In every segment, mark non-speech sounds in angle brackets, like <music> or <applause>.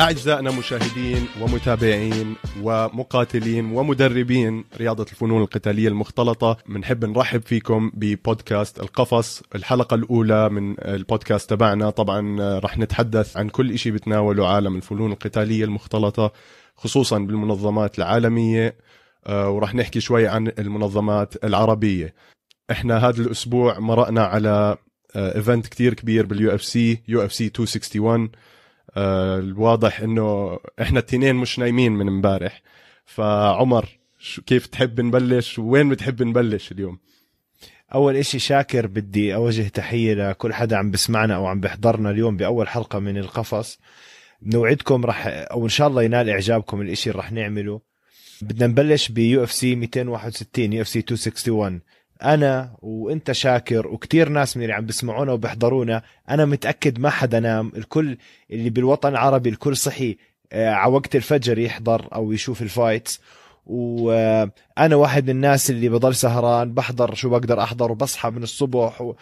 أعزائنا مشاهدين ومتابعين ومقاتلين ومدربين رياضة الفنون القتالية المختلطة بنحب نرحب فيكم ببودكاست القفص الحلقة الأولى من البودكاست تبعنا. طبعا رح نتحدث عن كل إشي بتناوله عالم الفنون القتالية المختلطة خصوصا بالمنظمات العالمية آه، ورح نحكي شوي عن المنظمات العربية. إحنا هذا الأسبوع مرقنا على event كتير كبير بال UFC UFC 261 آه، الواضح إنه إحنا التنين مش نايمين من امبارح. فعمر شو كيف تحب نبلش؟ وين بتحب نبلش اليوم؟ أول إشي شاكر بدي أوجه تحية لكل حدا عم بسمعنا أو عم بيحضرنا اليوم بأول حلقة من القفص. نوعدكم رح أو إن شاء الله ينال إعجابكم الإشي اللي رح نعمله. بدنا نبلش ب UFC 261 UFC 261 أنا وأنت شاكر وكتير ناس من اللي عم بسمعونا وبيحضرونا أنا متأكد ما حدا نام الكل اللي بالوطن العربي الكل صحي آه، على وقت الفجر يحضر أو يشوف ال fights. وأنا واحد من الناس اللي بضل سهران بحضر شو بقدر أحضر وبصحى من الصبح و...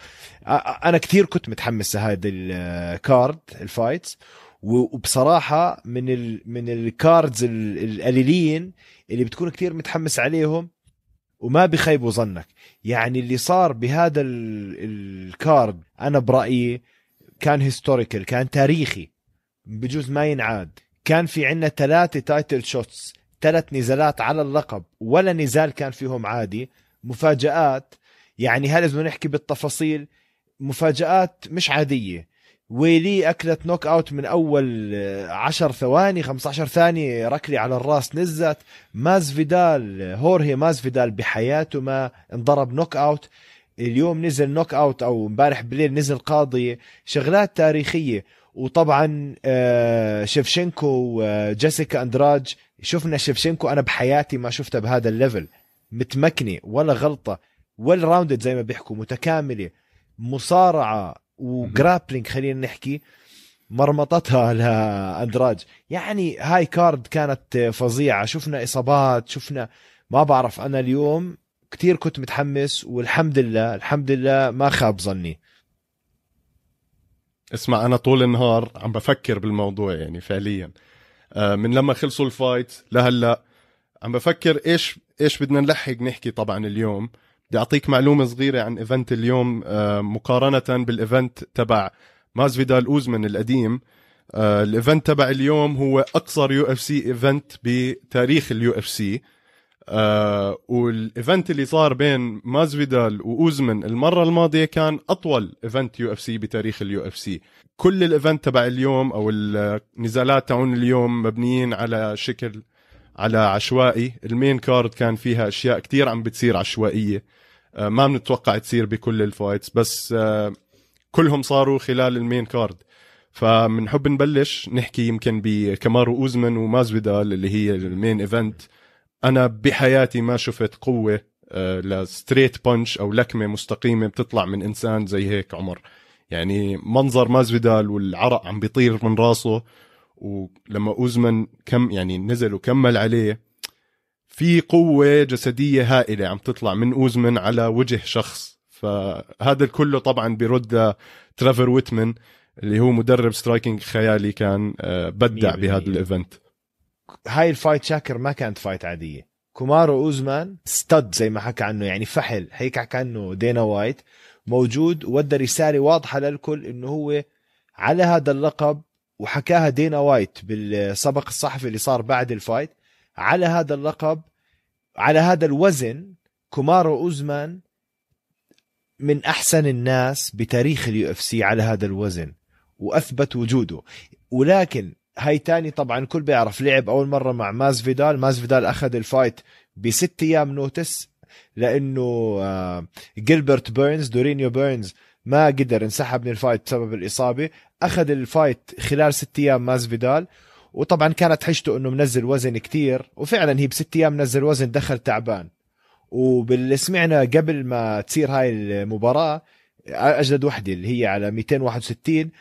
أنا كثير كنت متحمس لهذا ال card ال fights. وبصراحة من ال... من ال cards القليلين اللي بتكون كثير متحمس عليهم وما بخيبوا ظنك. يعني اللي صار بهذا ال card أنا برأيي كان historical كان تاريخي بجوز ما ينعاد. كان في عنا ثلاثة title shots ثلاث نزالات على اللقب ولا نزال كان فيهم عادي. مفاجآت يعني هل لازم نحكي بالتفاصيل مفاجآت مش عادية. ويلي أكلت knockout من أول 10 ثواني 15 ثانية ركلي على الراس نزت مازفيدال هورهي مازفيدال بحياته ما انضرب knockout اليوم نزل knockout أو امبارح بالليل نزل قاضيه شغلات تاريخية. وطبعا آه، شفشنكو وجيسيكا أندراج. شفنا شفشنكو أنا بحياتي ما شفتها بهذا ال level. متمكنة ولا غلطة. well rounded زي ما بيحكوا متكاملة. مصارعة. و grappling خلينا نحكي مرمطتها لاندراج يعني هاي card كانت فظيعة. شفنا إصابات شفنا ما بعرف أنا اليوم كتير كنت متحمس والحمد لله الحمد لله ما خاب ظني. اسمع أنا طول النهار عم بفكر بالموضوع يعني فعليا. آه، من لما خلصوا ال fight لهلأ عم بفكر إيش إيش بدنا نلحق نحكي طبعا اليوم. بدي أعطيك معلومة صغيرة عن event اليوم آه، مقارنة بال event تبع مازفيدال اوزمن القديم. آه، ال event تبع اليوم هو أقصر UFC event بتاريخ ال UFC. وال event اللي صار بين مازفيدال واوزمن المرة الماضية كان أطول event UFC بتاريخ ال UFC. كل ال event تبع اليوم أو النزالات تاعون اليوم مبنيين على شكل على عشوائي. ال main card كان فيها أشياء كتير عم بتصير عشوائية. آه، ما بنتوقع تصير بكل ال fights بس آه، كلهم صاروا خلال ال main card. فبنحب نبلش نحكي يمكن بكمارو اوزمن ومازفيدال اللي هي ال main event. أنا بحياتي ما شفت قوة آه، ل straight punch أو لكمة مستقيمة بتطلع من إنسان زي هيك عمر. يعني منظر مازفيدال والعرق عم بيطير من راسه. ولما اوزمن كم يعني نزل وكمل عليه في قوة جسدية هائلة عم تطلع من اوزمن على وجه شخص. فهذا كله طبعا برد لترافر ويتمن اللي هو مدرب striking خيالي كان آه، أبدع بهذا ال event هاي ال fight شاكر ما كانت fight عادية. كومارو أوزمان stud زي ما حكى عنه يعني فحل. هيك حكى عنه دينا وايت. موجود وودى رسالة واضحة للكل إنه هو على هذا اللقب وحكاها دينا وايت بالسبق الصحفي اللي صار بعد ال fight. على هذا اللقب على هذا الوزن كومارو أوزمان من أحسن الناس بتاريخ ال UFC على هذا الوزن وأثبت وجوده. ولكن هاي تاني طبعا كل بيعرف لعب أول مرة مع مازفيدال. مازفيدال أخذ ال fight بست أيام notice لأنه جيلبرت بيرنز دورينيو بيرنز ما قدر انسحب من ال fight بسبب الإصابة. أخذ ال fight خلال ست أيام مازفيدال. وطبعا كانت حجته إنه منزل وزن كتير. وفعلا هي بست أيام نزل وزن دخل تعبان. وباللي سمعنا قبل ما تصير هاي المباراة أجدد وحدة اللي هي على 261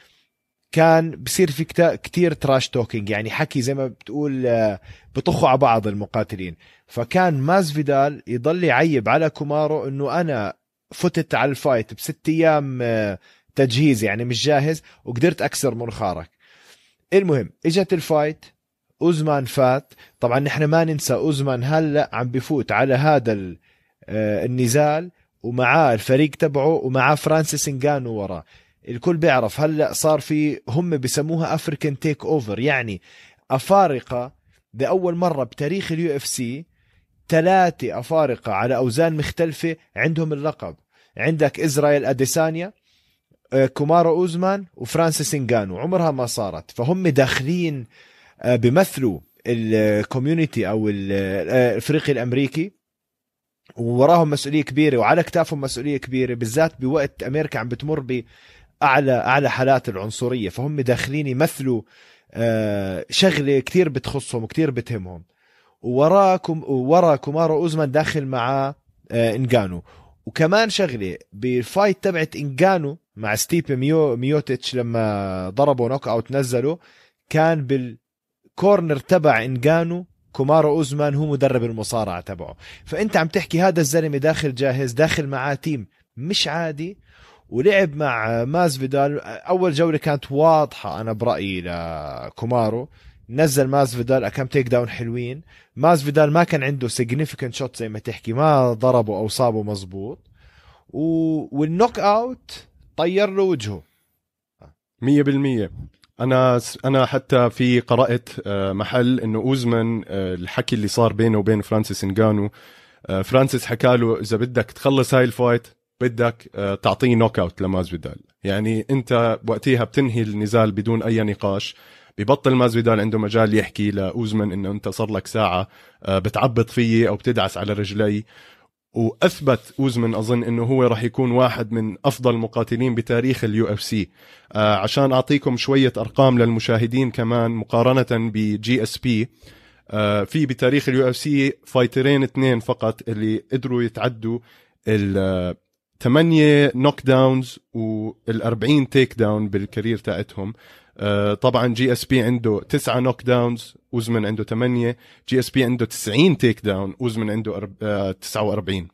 كان بصير في كتير trash talking يعني حكي زي ما بتقول آه، بطخوا على بعض المقاتلين. فكان مازفيدال يضل يعيب على كومارو إنه أنا فتت على ال fight بست أيام آه، تجهيز يعني مش جاهز وقدرت أكسر منخارك المهم إجت ال fight أوزمان فات. طبعا نحن ما ننسى أوزمان هلأ عم بفوت على هذا آه، النزال ومعاه الفريق تبعه ومعاه فرانسيس انجانو وراه. الكل بيعرف هلأ صار في هم بسموها African takeover يعني أفارقة لاول مرة بتاريخ ال UFC ثلاثة أفارقة على أوزان مختلفة عندهم اللقب عندك إسرائيل أديسانيا آه، كومارو أوزمان وفرانسيس انجانو عمرها ما صارت. فهم داخلين آه، بيمثلوا ال community أو الإفريقي الأمريكي. ووراهم مسؤولية كبيرة وعلى كتافهم مسؤولية كبيرة. بالذات بوقت أمريكا عم بتمر بأعلى أعلى حالات العنصرية. فهم داخلين يمثلوا آه، شغلة كثير بتخصهم وكثير بتهمهم. ووراكم ورا كومارو أوزمان داخل مع آه، انجانو وكمان شغلة بال fight تبعت انجانو مع ستيبي ميو ميوتيتش لما ضربوا knock out نزلوا كان بال corner تبع انجانو كومارو أوزمان هو مدرب المصارعة تبعه. فأنت عم تحكي هذا الزلمة داخل جاهز داخل معاه team مش عادي ولعب مع ماز فيدال أول جولة كانت واضحة أنا برأيي لكومارو. نزل ماز فيدال كم take down حلوين. ماز فيدال ما كان عنده significant shot زي ما تحكي ما ضربه أو صابه مزبوط و... وال knock out طير له وجهه. 100% أنا أنا حتى في قرأت آه، محل إنه أوزمان آه، الحكي اللي صار بينه وبين فرانسيس انجانو آه، فرانسيس حكى له إذا بدك تخلص هاي ال fight بدك تعطيه knock out لماز فيدال يعني أنت وقتها بتنهي النزال بدون أي نقاش. ببطل ماز فيدال عنده مجال يحكي لاوزمان إنه أنت صار لك ساعة بتعبط فيي أو بتدعس على رجلي. وأثبت أوزمن أظن إنه هو راح يكون واحد من أفضل المقاتلين بتاريخ ال UFC. آه عشان أعطيكم شوية أرقام للمشاهدين كمان مقارنة ب GSP آه في بتاريخ ال UFC فايترين اثنين فقط اللي قدروا يتعدوا ال 8 knockdowns وال 40 takedown بال career تاعتهم. آه، طبعا GSP عنده تسعة knockdowns اوزمن عنده 8 GSP عنده 90 takedown اوزمن عنده 49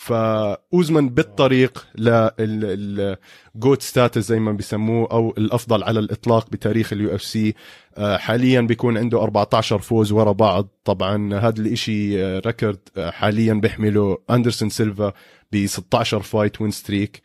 فاوزمن بالطريق لل GOAT status زي ما بيسموه أو الأفضل على الإطلاق بتاريخ ال UFC آه، حاليا بيكون عنده 14 فوز ورا بعض. طبعا هذا الإشي record آه، حاليا بيحمله أندرسون سيلفا ب 16 fight win streak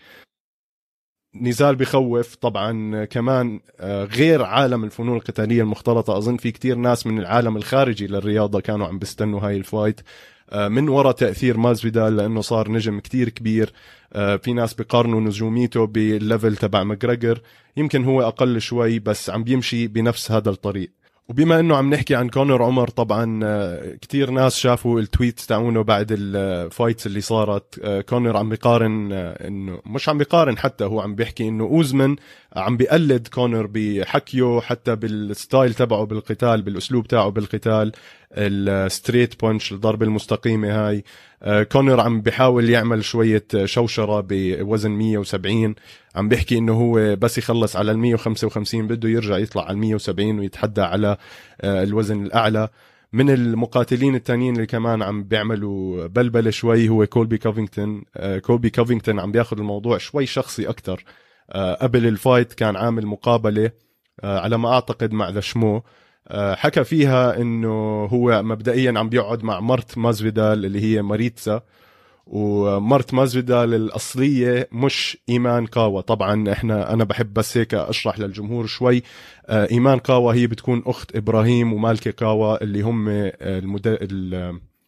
نزال بخوف طبعا. كمان آه، غير عالم الفنون القتالية المختلطة أظن في كتير ناس من العالم الخارجي للرياضة كانوا عم بيستنوا هاي ال fight. آه، من وراء تأثير ماز فيدال لأنه صار نجم كتير كبير. آه، في ناس بقارنوا نجوميته بال level تبع ماجريجر. يمكن هو أقل شوي بس عم بيمشي بنفس هذا الطريق. وبما إنه عم نحكي عن كونر عمر طبعا آه، كتير ناس شافوا ال tweet تاعونه بعد ال fights اللي صارت. آه، كونر عم بيقارن آه، إنه مش عم بيقارن حتى هو عم بيحكي إنه أوزمن عم بيقلد كونر بحكيه حتى بال style تبعه بالقتال بالأسلوب تاعه بالقتال. ال straight punch الضربة المستقيمة هاي. آه، كونر عم بيحاول يعمل شوية شوشرة بوزن 170 عم بيحكي إنه هو بس يخلص على ال 155 بده يرجع يطلع على ال 170 ويتحدى على آه، الوزن الأعلى. من المقاتلين التانيين اللي كمان عم بيعملوا بلبلة شوي هو كولبي كوفينغتون. آه، كولبي كوفينغتون عم بياخذ الموضوع شوي شخصي أكثر قبل ال fight كان عامل مقابلة على ما أعتقد مع لشمو آه، حكى فيها إنه هو مبدئيا عم بيقعد مع مرت مازفيدال اللي هي ماريتسا ومرت مازفيدال الأصلية مش إيمان قاوة طبعا إحنا أنا بحب بس هيك أشرح للجمهور شوي. آه، إيمان قاوة هي بتكون أخت إبراهيم ومالكة قاوة اللي هم المد...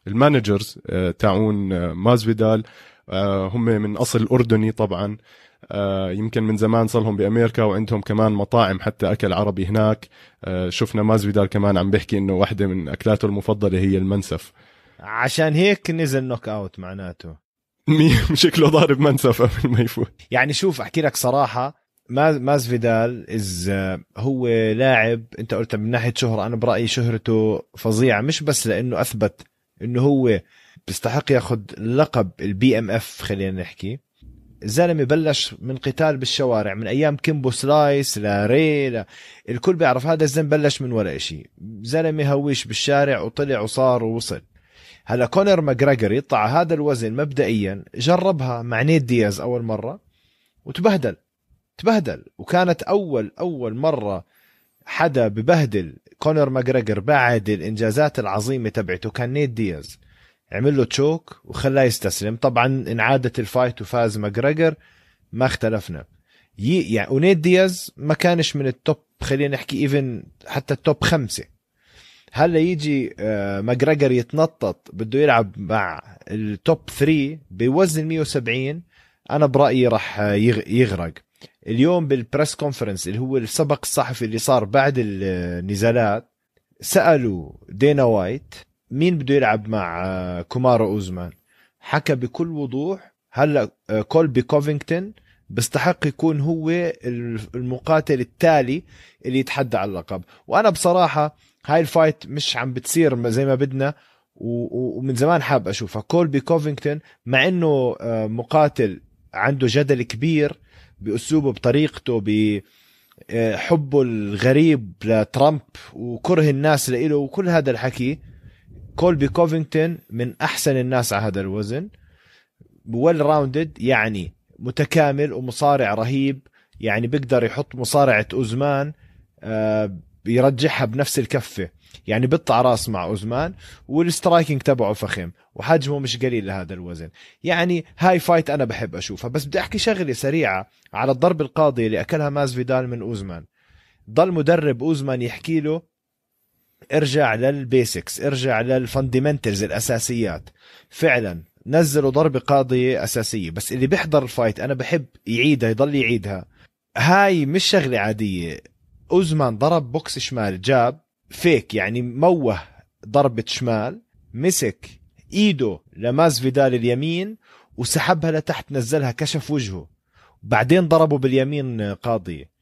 ال managers آه، تاعون مازفيدال هم من أصل أردني طبعا. آه، يمكن من زمان صار لهم بأمريكا وعندهم كمان مطاعم حتى أكل عربي هناك. آه، شفنا ماز فيدال كمان عم بيحكي إنه واحدة من اكلاته المفضلة هي المنسف. عشان هيك نزل knock out معناته. <laughs> شكله ضارب منسف قبل ما يفوت. يعني شوف أحكي لك صراحة ماز فيدال is آه، هو لاعب أنت قلت من ناحية شهرة أنا برأيي شهرته فظيعة مش بس لأنه أثبت إنه هو بيستحق ياخذ لقب ال BMF خلينا نحكي. الزلمه بلش من قتال بالشوارع من أيام كيمبو سلايس لري. الكل بيعرف هذا الزلمة بلش من ولا شيء زلمة هويش بالشارع وطلع وصار ووصل. هلا كونر ماجريجر يطلع هذا الوزن مبدئيا جربها مع نيت دياز أول مرة وتبهدل تبهدل. وكانت أول أول مرة حدا ببهدل كونر ماجريجر بعد الإنجازات العظيمة تبعته كان نيت دياز. عمل له choke وخلاه يستسلم. طبعا انعادت ال fight وفاز ماجريجر ما اختلفنا. ي... يعني ونيت دياز ما كانش من ال top خلينا نحكي even حتى ال top خمسة. هلأ يجي آه، ماجريجر يتنطط بده يلعب مع ال top 3 بوزن 170 أنا برأيي راح يغرق. اليوم بال press conference اللي هو السبق الصحفي اللي صار بعد النزالات سألوا دينا وايت مين بده يلعب مع آه، كومارو أوزمان؟ حكى بكل وضوح. هلا آه، كولبي كوفينغتون بيستحق يكون هو المقاتل التالي اللي يتحدى على اللقب. وأنا بصراحة هاي ال fight مش عم بتصير زي ما بدنا ومن زمان حاب أشوفها. كولبي كوفينغتون مع إنه آه، مقاتل عنده جدل كبير بأسلوبه بطريقته بحبه الغريب لترامب وكره الناس له وكل هذا الحكي. كولبي كوفينغتون من أحسن الناس على هذا الوزن. well rounded يعني متكامل ومصارع رهيب يعني بيقدر يحط مصارعة أوزمان آه، يرجعها بنفس الكفة. يعني بيطلع راس مع أوزمان وال striking تبعه فخم وحجمه مش قليل لهذا الوزن. يعني هاي fight أنا بحب أشوفها. بس بدي أحكي شغلة سريعة على الضرب القاضي اللي أكلها ماز فيدال من أوزمان. ضل مدرب أوزمان يحكي له ارجع لل basics ارجع لل fundamentals الأساسيات. فعلا نزلوا ضربة قاضية أساسية بس اللي بيحضر ال fight أنا بحب يعيدها يضل يعيدها. هاي مش شغلة عادية. أوزمان ضرب بوكس شمال jab fake يعني موه ضربة شمال مسك إيده لماز فيدال اليمين وسحبها لتحت نزلها كشف وجهه. بعدين ضربه باليمين قاضية.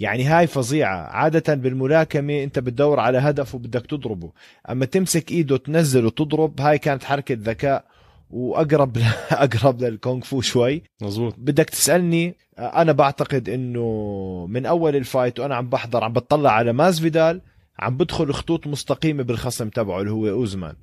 يعني هاي فظيعة. عادة بالملاكمة انت بتدور على هدف وبدك تضربه. أما تمسك إيده تنزل وتضرب هاي كانت حركة ذكاء وأقرب <laughs> أقرب للكونغ فو شوي. مزبوط بدك تسألني أنا بعتقد إنه من أول ال fight وأنا عم بحضر عم بتطلع على ماز فيدال عم بدخل خطوط مستقيمة بالخصم تبعه اللي هو أوزمان.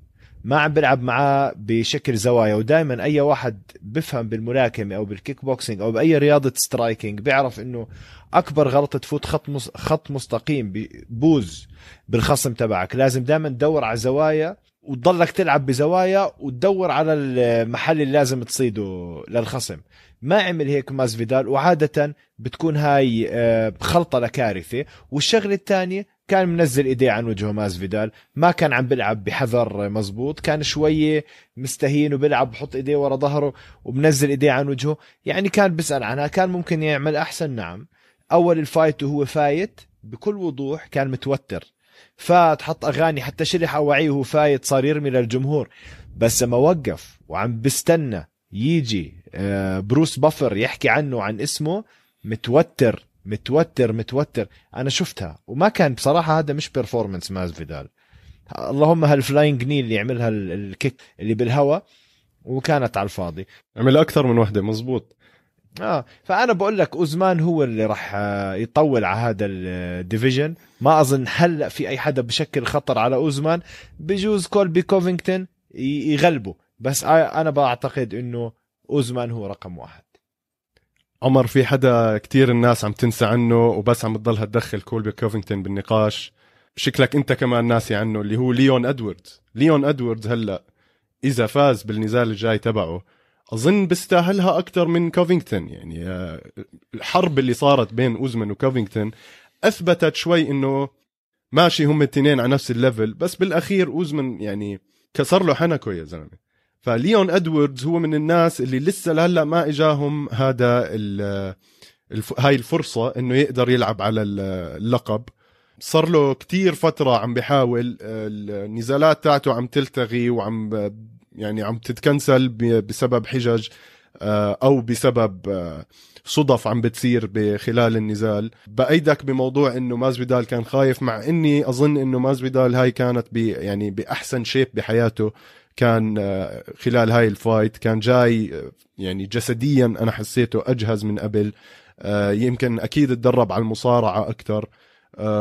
ما عم بلعب معاه بشكل زوايا ودائما أي واحد بفهم بالملاكمة أو بالكيك بوكسينج أو بأي رياضة striking بيعرف إنه أكبر غلطة تفوت خط خط مستقيم بوز بالخصم تبعك. لازم دائما تدور على زوايا وتضلك تلعب بزوايا وتدور على المحل اللي لازم تصيده للخصم. ما عمل هيك ماز فيدال وعادة بتكون هاي آه، خلطة لكارثة. والشغلة الثانية كان منزل إيديه عن وجهه ماز فيدال. ما كان عم بلعب بحذر مزبوط. كان شوية مستهين وبيلعب بحط إيديه ورا ظهره وبنزل إيديه عن وجهه. يعني كان بيسأل عنها كان ممكن يعمل أحسن. نعم. أول ال fight وهو فايت بكل وضوح كان متوتر. فات حط أغاني حتى شلح أواعيه وهو فايت صار يرمي للجمهور. بس لما وقف وعم بستنى يجي آه، بروس بافر يحكي عنه عن اسمه متوتر. متوتر متوتر. أنا شفتها وما كان بصراحة هذا مش performance ماز فيدال. اللهم هال flying knee اللي يعملها ال kick اللي بالهواء وكانت على الفاضي. عمل أكثر من وحدة مزبوط. آه فأنا بقول لك أوزمان هو اللي راح آه، يطول على هذا ال division ما أظن هلأ في أي حدا بشكل خطر على أوزمان. بجوز كولبي كوفينغتون يغلبه. بس أنا بعتقد إنه أوزمان هو رقم واحد. عمر في حدا كتير الناس عم تنسى عنه وبس عم تضلها تدخل كولبي كوفينغتون بالنقاش؟ شكلك انت كمان ناسي عنه اللي هو ليون ادواردز ليون ادواردز هلا إذا فاز بالنزال الجاي تبعه أظن بيستاهلها أكثر من كوفينغتون. يعني آه، الحرب اللي صارت بين أوزمان وكوفينغتون أثبتت شوي إنه ماشي هم الاثنين على نفس ال level بس بالأخير أوزمان يعني كسر له حنكه يا زلمة. فليون ادواردز هو من الناس اللي لسه لهلأ ما إجاهم هذا الف... هاي الفرصة إنه يقدر يلعب على اللقب. صار له كتير فترة عم بيحاول النزالات تاعته عم تلتغي وعم يعني عم تتكنسل بسبب حجج آه، أو بسبب آه، صدف عم بتصير بخلال النزال. بأيدك بموضوع إنه مازفيدال كان خايف مع إني أظن إنه مازفيدال هاي كانت بي يعني بأحسن shape بحياته. كان آه، خلال هاي ال fight كان جاي يعني جسديا أنا حسيته أجهز من قبل. يمكن أكيد تدرب على المصارعة أكثر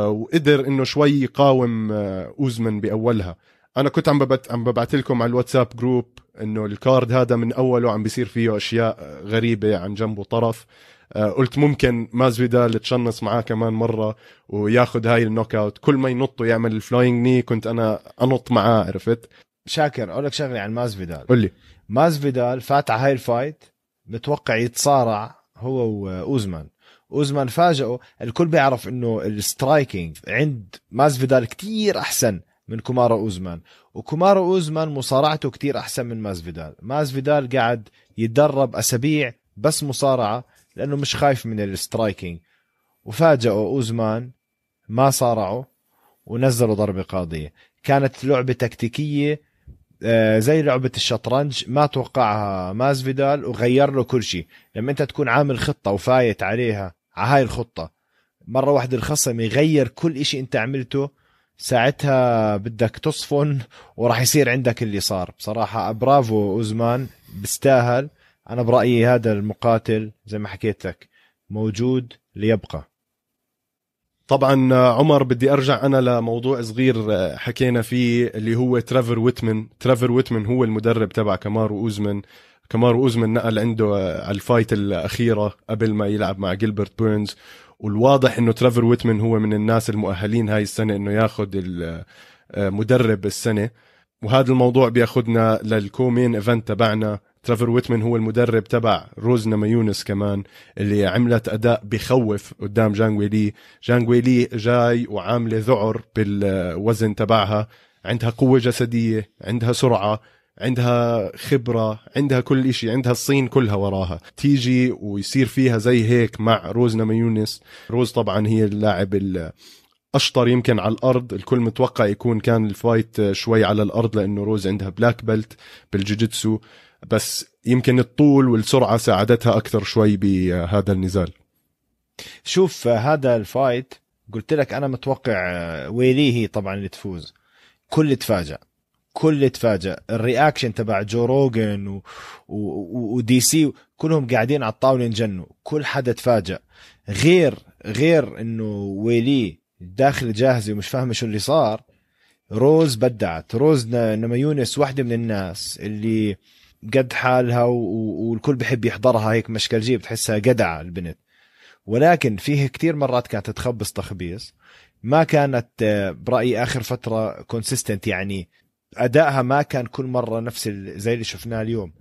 وقدر إنه شوي يقاوم أوزمن بأولها. أنا كنت عم ببت عم ببعث لكم على الواتساب group إنه ال card هذا من أوله عم بيصير فيه أشياء غريبة عن جنبه طرف آه، قلت ممكن مازفيدال تشنص معاه كمان مرة وياخذ هاي ال knockout كل ما ينط ويعمل ال flying knee كنت أنا أنط معاه عرفت؟ شاكر أقول لك شغلة عن مازفيدال قل لي. مازفيدال فات على هاي ال fight متوقع يتصارع هو وأوزمان. أوزمان فاجئه الكل بيعرف إنه ال striking عند مازفيدال كتير أحسن من كومارا أوزمان. وكومارا أوزمان مصارعته كتير أحسن من مازفيدال مازفيدال قاعد يتدرب أسابيع بس مصارعة لأنه مش خايف من ال striking. وفاجئه أوزمان ما صارعوا ونزلوا ضربة قاضية. كانت لعبة تكتيكية زي لعبة الشطرنج ما توقعها مازفيدال وغير له كل شيء. لما أنت تكون عامل خطة وفايت عليها على هاي الخطة مرة واحدة الخصم يغير كل شيء أنت عملته ساعتها بدك تصفن وراح يصير عندك اللي صار. بصراحة برافو أوزمان بيستاهل. أنا برأيي هذا المقاتل زي ما حكيت لك موجود ليبقى. طبعا عمر بدي أرجع أنا لموضوع صغير حكينا فيه اللي هو ترافر ويتمن. ترافر ويتمن هو المدرب تبع كمارو اوزمن كمارو اوزمن نقل عنده على ال fight الأخيرة قبل ما يلعب مع جيلبرت بيرنز. والواضح إنه ترافر ويتمن هو من الناس المؤهلين هاي السنة إنه ياخذ مدرب السنة. وهذا الموضوع بياخذنا لل co-main event تبعنا. تريفر ويتمن هو المدرب تبع روز ناماهيوناس كمان اللي عملت أداء بخوف قدام جانغ ويلي جانغ ويلي جاي وعاملة ذعر بالوزن تبعها. عندها قوة جسدية عندها سرعة عندها خبرة عندها كل إشي عندها الصين كلها وراها. تيجي ويصير فيها زي هيك مع روز ناماهيوناس روز طبعا هي اللاعب اشطر يمكن على الأرض. الكل متوقع يكون كان ال fight شوي على الأرض لأنه روز عندها black belt بالجوجيتسو بس يمكن الطول والسرعة ساعدتها أكثر شوي بهذا النزال. شوف هذا ال fight قلت لك أنا متوقع ويلي هي طبعا اللي تفوز. كل تفاجأ كل تفاجأ. ال reaction تبع جو روجن و... و... و DC كلهم قاعدين على الطاولة ينجنوا. كل حدا تفاجأ. غير غير إنه ويلي داخل جاهزة ومش فاهمة شو اللي صار روز بدعت. روز ناماهيوناس واحدة من الناس اللي قد حالها والكل بحب يحضرها هيك مشكلجيه بتحسها جدعة البنت. ولكن فيه كتير مرات كانت تخبص تخبيص. ما كانت آه، برأيي آخر فترة consistent يعني أدائها ما كان كل مرة نفس زي اللي شفناه اليوم.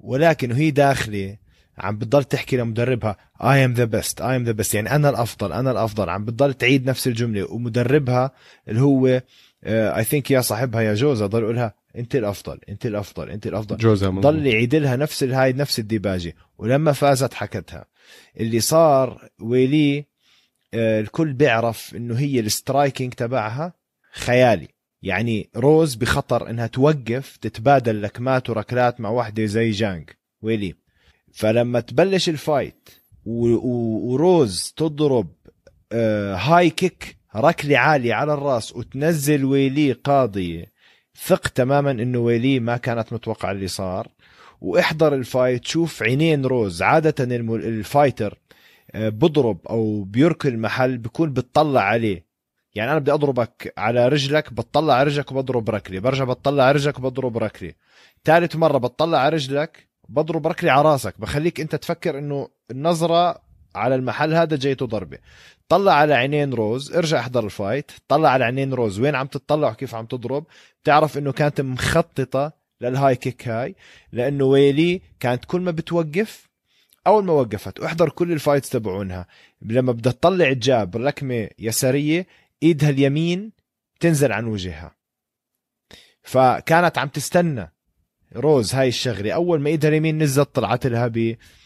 ولكن وهي داخلة عم بتضل تحكي لمدربها I am the best I am the best يعني أنا الأفضل أنا الأفضل. عم بتضل تعيد نفس الجملة ومدربها اللي هو I uh, think يا صاحبها يا جوزها ضل يقولها أنت الأفضل أنت الأفضل أنت الأفضل. جوزها ضل يعيد لها نفس هاي نفس الديباجة. ولما فازت حكتها. اللي صار ويلي آه، الكل بيعرف إنه هي ال striking تبعها خيالي. يعني روز بخطر إنها توقف تتبادل لكمات وركلات مع واحدة زي جانغ ويلي. فلما تبلش ال fight وروز تضرب هاي آه، kick ركلة عالية على الراس وتنزل ويلي قاضية ثق تماما إنه ويلي ما كانت متوقع اللي صار. وإحضر ال fight شوف عينين روز. عادة ال fighter آه، بضرب أو بيركل محل بكون بتطلع عليه. يعني أنا بدي أضربك على رجلك بتطلع على رجلك وبضرب ركلي. برجع بتطلع على رجلك وبضرب ركلي. ثالث مرة بتطلع على رجلك بضرب ركلي على راسك. بخليك أنت تفكر إنه النظرة على المحل هذا جايته ضربة. طلع على عينين روز ارجع احضر ال fight. طلع على عينين روز وين عم تطلع وكيف عم تضرب؟ بتعرف إنه كانت مخططة لل high kick هاي لأنه ويلي كانت كل ما بتوقف أول ما وقفت واحضر كل ال fights تبعونها. لما بدها تطلع jab لكمة يسارية إيدها اليمين تنزل عن وجهها. فكانت عم تستنى روز هاي الشغلة. أول ما إيدها اليمين نزلت طلعت لها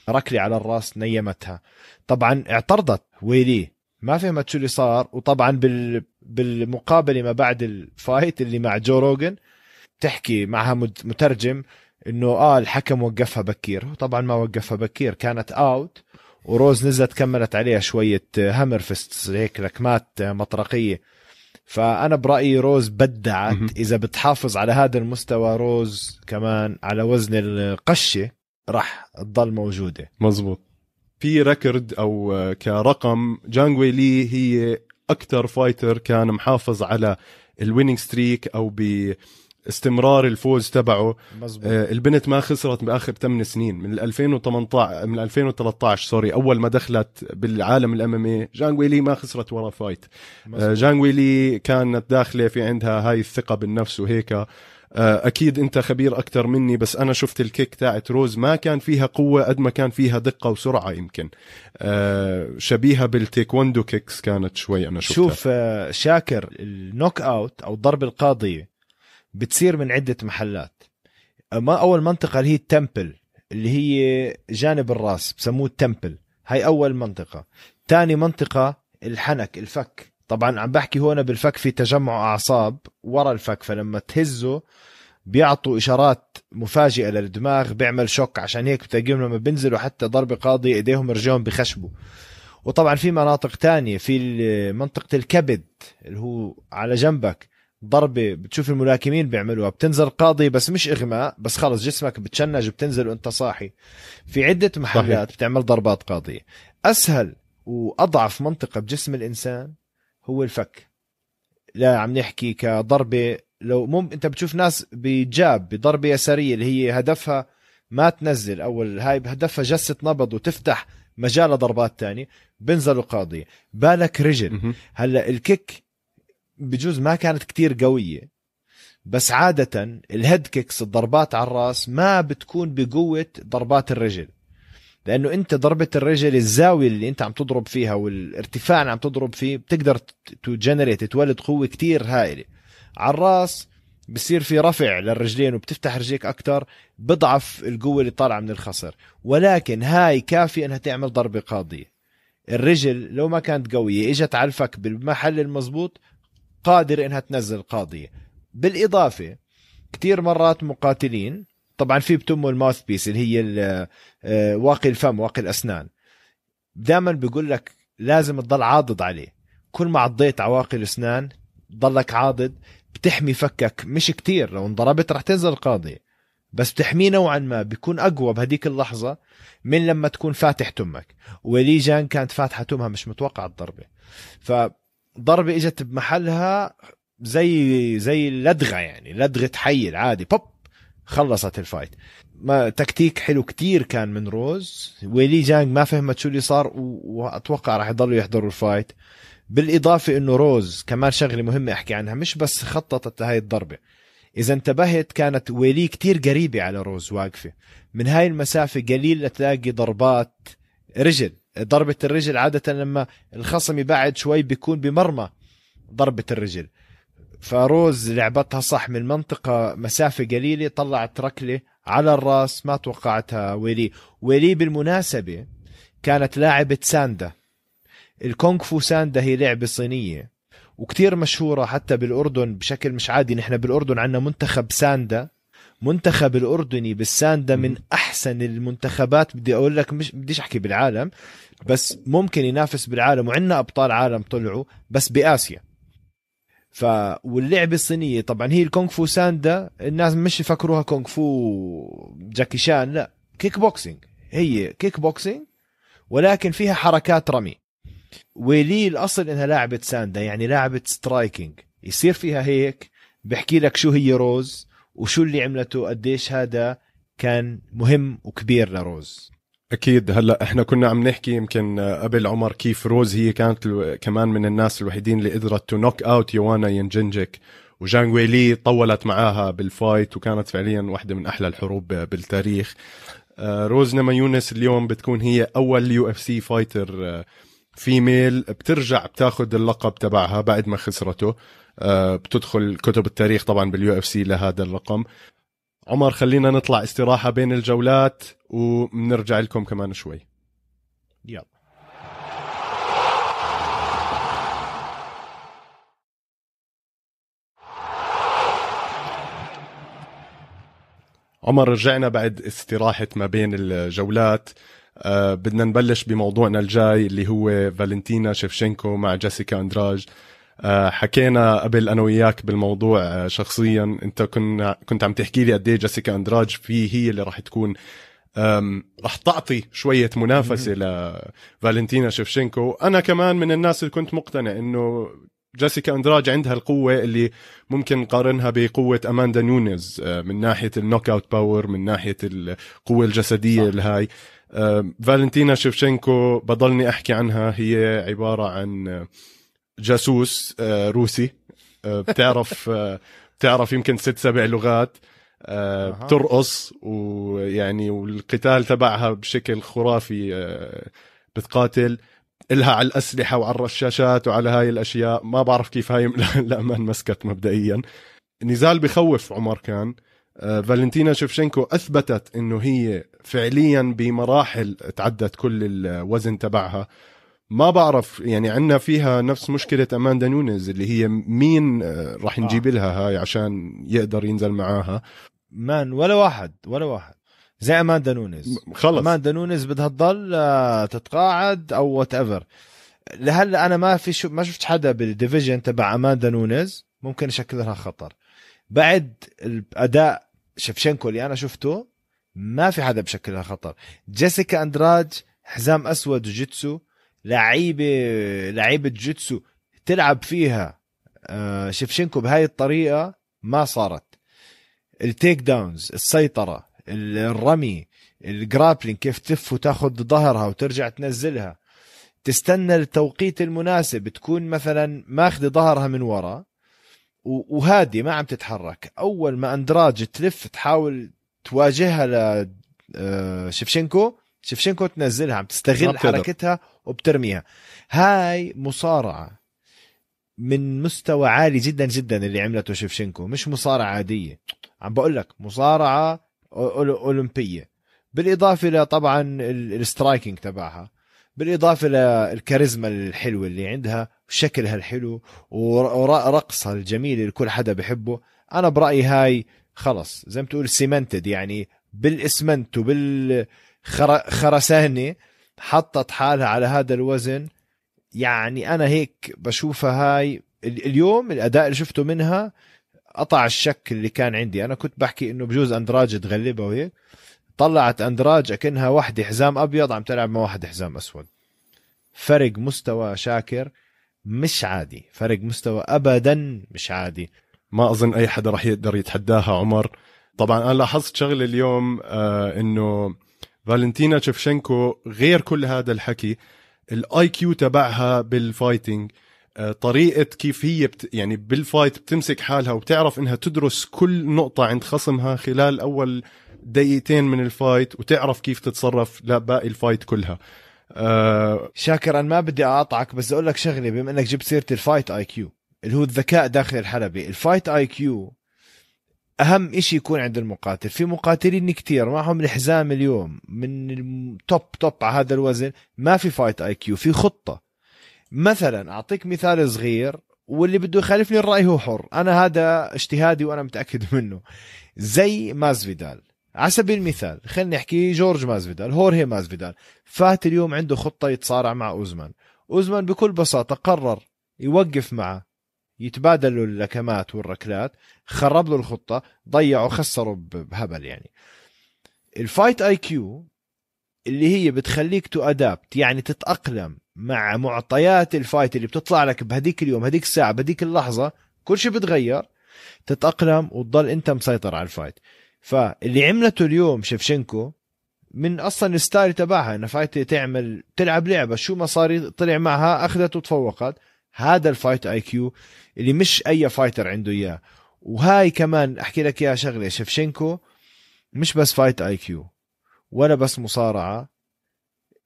بركلي على الراس نيمتها. طبعا اعترضت ويلي. ما فهمت شو اللي صار وطبعا بال بالمقابلة ما بعد ال fight اللي مع جو روجن تحكي معها مترجم إنه آه الحكم وقفها بكير. طبعا ما وقفها بكير كانت out وروز نزلت كملت عليها شوية hammer fist هيك لكمات مطرقية. فأنا برأيي روز بدعت. إذا بتحافظ على هذا المستوى روز كمان على وزن القشة راح تضل موجودة. مزبوط. في record أو كرقم. جانغ ويلي هي أكثر fighter كان محافظ على بال winning streak أو باستمرار الفوز تبعه. مزبوط آه، البنت ما خسرت بآخر 8 سنين. من 2018 من 2013 sorry أول ما دخلت بالعالم ال MMA جانغ ويلي ما خسرت ولا fight آه، مزبوط. جانغ ويلي كانت داخلة في عندها هاي الثقة بالنفس وهيك. آه، أكيد أنت خبير أكثر مني بس أنا شفت ال kick تاعت روز ما كان فيها قوة قد ما كان فيها دقة وسرعة يمكن. آه، شبيهة بالتيكوندو kicks كانت شوي أنا شفتها. شوف آه، شاكر ال knockout أو الضربة القاضية بتصير من عدة محلات. ما أول منطقة اللي هي ال temple اللي هي جانب الراس بسموه ال temple. هاي أول منطقة. ثاني منطقة الحنك الفك. طبعا عم بحكي هون بالفك في تجمع أعصاب ورا الفك فلما تهزه بيعطوا إشارات مفاجئة للدماغ بيعمل شوك عشان هيك بتلاقيهم لما بينزلوا حتى ضربه قاضيه إيديهم رجلهم بخشبوا. وطبعا في مناطق تانية في منطقة الكبد اللي هو على جنبك ضربة بتشوف الملاكمين بيعملوها بتنزل قاضي بس مش إغماء بس خلص جسمك بتشنج بتنزل وأنت صاحي. في عدة محلات صحيح. بتعمل ضربات قاضية. أسهل وأضعف منطقة بجسم الإنسان هو الفك. لا عم نحكي كضربة. لو مم انت بتشوف ناس بجاب بضربة يسارية اللي هي هدفها ما تنزل. أول هاي هدفها جسة نبض وتفتح مجال لضربات تانية بنزلوا قاضية بالك رجل. هلا الكيك بجوز ما كانت كتير قوية. بس عادة الهيد كيكس الضربات على الراس ما بتكون بقوة ضربات الرجل. لأنه أنت ضربة الرجل الزاوية اللي أنت عم تضرب فيها والارتفاع اللي عم تضرب فيه بتقدر to generate تولد قوة كتير هائلة. على الراس بصير في رفع للرجلين وبتفتح رجليك أكتر بضعف القوة اللي طالعة من الخصر ولكن هاي كافية إنها تعمل ضربة قاضية. الرجل لو ما كانت قوية إجت على الفك بالمحل المزبوط قادر إنها تنزل قاضية. بالإضافة كتير مرات مقاتلين طبعا في بتموا ال mouthpiece اللي هي آه، واقي الفم واقي الأسنان. دائما بيقول لك لازم تضل عاضد عليه. كل ما عضيت على واقي الأسنان ضلك عاضد بتحمي فكك. مش كتير لو انضربت رح تنزل قاضية بس بتحميه نوعا ما بيكون أقوى بهديك اللحظة من لما تكون فاتح تمك. ولي جان كانت فاتحة تمها مش متوقع الضربة. فضربة إجت بمحلها زي زي اللدغة يعني لدغة حي عادي بوب! خلصت الفايت. ما تكتيك حلو كتير كان من روز. ويلي جانغ ما فهمت شو اللي صار وأتوقع راح يضلوا يحضروا ال fight. بالإضافة إنه روز كمان شغلة مهمة أحكي عنها مش بس خططت لهي الضربة. إذا انتبهت كانت ويلي كتير قريبة على روز واقفة. من هاي المسافة قليل لتلاقي ضربات رجل. ضربة الرجل عادة لما الخصم يبعد شوي بيكون بمرمى ضربة الرجل. فروز لعبتها صح من منطقة مسافة قليلة طلعت ركلة على الراس ما توقعتها ويلي. ويلي بالمناسبة كانت لاعبة ساندا. الكونغ فو ساندا هي لعبة صينية وكتير مشهورة حتى بالأردن بشكل مش عادي. نحن بالأردن عندنا منتخب ساندا. منتخب الأردني بالساندا من أحسن المنتخبات. بدي أقول لك مش بديش أحكي بالعالم بس ممكن ينافس بالعالم وعندنا أبطال عالم طلعوا بس بآسيا. ف واللعبه الصينية طبعا هي الكونغ فو ساندا الناس مش يفكروها كونغ فو جاكي شان لا كيك بوكسينج هي كيك بوكسينج ولكن فيها حركات رمي. ويلي الأصل إنها لاعبه ساندا يعني لاعبه striking يصير فيها هيك بحكي لك شو هي روز وشو اللي عملته قديش هذا كان مهم وكبير لروز. أكيد. هلأ إحنا كنا عم نحكي يمكن قبل عمر كيف روز هي كانت كمان من الناس الوحيدين اللي قدرت to knock out يوانا ينجنجك. وجانغ ويلي طولت معاها بال fight وكانت فعليا واحدة من أحلى الحروب بالتاريخ. آه، روز نامايونس اليوم بتكون هي أول UFC fighter female بترجع بتاخذ اللقب تبعها بعد ما خسرته. آه، بتدخل كتب التاريخ طبعا بال UFC لهذا الرقم. عمر خلينا نطلع استراحة بين الجولات وبنرجع لكم كمان شوي. يلا. عمر رجعنا بعد استراحة ما بين الجولات. آه بدنا نبلش بموضوعنا الجاي اللي هو فالنتينا شيفشينكو مع جيسيكا أندراج. حكينا قبل أنا وياك بالموضوع آه شخصيا. أنت كنا كنت عم تحكي لي قد إيه جيسيكا أندراج في هي اللي راح تكون رح تعطي شوية منافسة لفالنتينا شيفشينكو. أنا كمان من الناس اللي كنت مقتنع إنه جيسيكا أندراج عندها القوة اللي ممكن نقارنها بقوة أماندا نونيز آه، من ناحية ال knock out power من ناحية القوة الجسدية الهاي آه، فالنتينا شيفشенكو بضلني أحكي عنها هي عبارة عن جاسوس روسي. بتعرف بتعرف يمكن ست سبع لغات. بترقص ويعني والقتال تبعها بشكل خرافي بتقاتل إلها على الأسلحة وعلى الرشاشات وعلى هاي الأشياء. ما بعرف كيف هاي <laughs> الأمان مسكت مبدئيا. نزال بخوف عمر كان. فالنتينا شفشنكو أثبتت أنه هي فعليا بمراحل تعدت كل الوزن تبعها. ما بعرف يعني عندنا فيها نفس مشكلة أماندا نونيز اللي هي مين آه، راح نجيب آه. لها هاي عشان يقدر ينزل معاها. man ولا واحد ولا واحد. زي أماندا نونيز. خلص. أماندا نونيز بدها تضل آه، تتقاعد أو whatever لهلا أنا ما في شو ما شفت حدا بال division تبع أماندا نونيز ممكن يشكل لها خطر. بعد الأداء شفشنكو اللي أنا شفته ما في حدا بشكل لها خطر. جيسيكا أندراج حزام أسود جيتسو لعيبه لعيبة جيتسو تلعب فيها آه، شفشنكو بهاي الطريقة ما صارت. ال takedowns السيطرة الرمي ال grappling كيف تلف وتاخذ ظهرها وترجع تنزلها. تستنى التوقيت المناسب تكون مثلا ماخذ ظهرها من ورا وهادي ما عم تتحرك. أول ما أندراج تلف تحاول تواجهها ل آه، شفشنكو شفشنكو تنزلها عم تستغل حركتها وبترميها. هاي مصارعة من مستوى عالي جدا جدا اللي عملته شفشنكو مش مصارعة عادية. عم بقول لك مصارعة أولمبية. بالإضافة لطبعا ال striking تبعها. بالإضافة للكاريزما الحلوة اللي عندها شكلها الحلو ورقصها الجميل اللي كل حدا بحبه. أنا برأيي هاي خلص زي ما تقول cemented يعني بالإسمنت وبالخرسانه حطت حالها على هذا الوزن. يعني أنا هيك بشوفها هاي اليوم الأداء اللي شفته منها قطع الشك اللي كان عندي. أنا كنت بحكي إنه بجوز أندراج تغلبها وهيك. طلعت أندراج أكنها واحدة حزام أبيض عم تلعب مع واحد حزام أسود. فرق مستوى شاكر مش عادي. فرق مستوى ابدا مش عادي. ما أظن أي حدا راح يقدر يتحداها عمر. طبعا أنا لاحظت شغلة اليوم آه إنه فالنتينا شفشنكو غير كل هذا الحكي. ال IQ تبعها بال fighting آه، طريقة كيف هي بت يعني بال fight بتمسك حالها وبتعرف إنها تدرس كل نقطة عند خصمها خلال أول دقيقتين من ال fight وتعرف كيف تتصرف لباقي ال fight كلها. أه شاكر أنا ما بدي أقاطعك بس أقول لك شغلة بما إنك جبت سيرة ال fight IQ اللي هو الذكاء داخل الحلبة. ال fight IQ أهم إشي يكون عند المقاتل. في مقاتلين كتير معهم الحزام اليوم من ال top top على هذا الوزن ما في fight IQ في خطة. مثلا أعطيك مثال صغير واللي بده يخالفني الرأي هو حر. أنا هذا اجتهادي وأنا متأكد <laughs> منه. زي مازفيدال على سبيل المثال خلينا نحكي جورج مازفيدال هورهي مازفيدال فات اليوم عنده خطة يتصارع مع أوزمان. أوزمان بكل بساطة قرر يوقف معه. يتبادلوا اللكمات والركلات خرب له الخطة ضيعوا خسروا بهبل يعني. ال fight IQ اللي هي بتخليك to adapt يعني تتأقلم مع معطيات ال fight اللي بتطلع لك بهديك اليوم هديك الساعة بهديك اللحظة كل شيء بتغير تتأقلم وتضل أنت مسيطر على ال fight فاللي عملته اليوم شفشنكو من أصلا ال style تبعها انها fight تعمل تلعب لعبة شو ما صار طلع معها أخذت وتفوقت. هذا ال fight IQ اللي مش أي fighter عنده إياه. وهاي كمان أحكي لك إياها شغلة شفشنكو مش بس fight IQ ولا بس مصارعة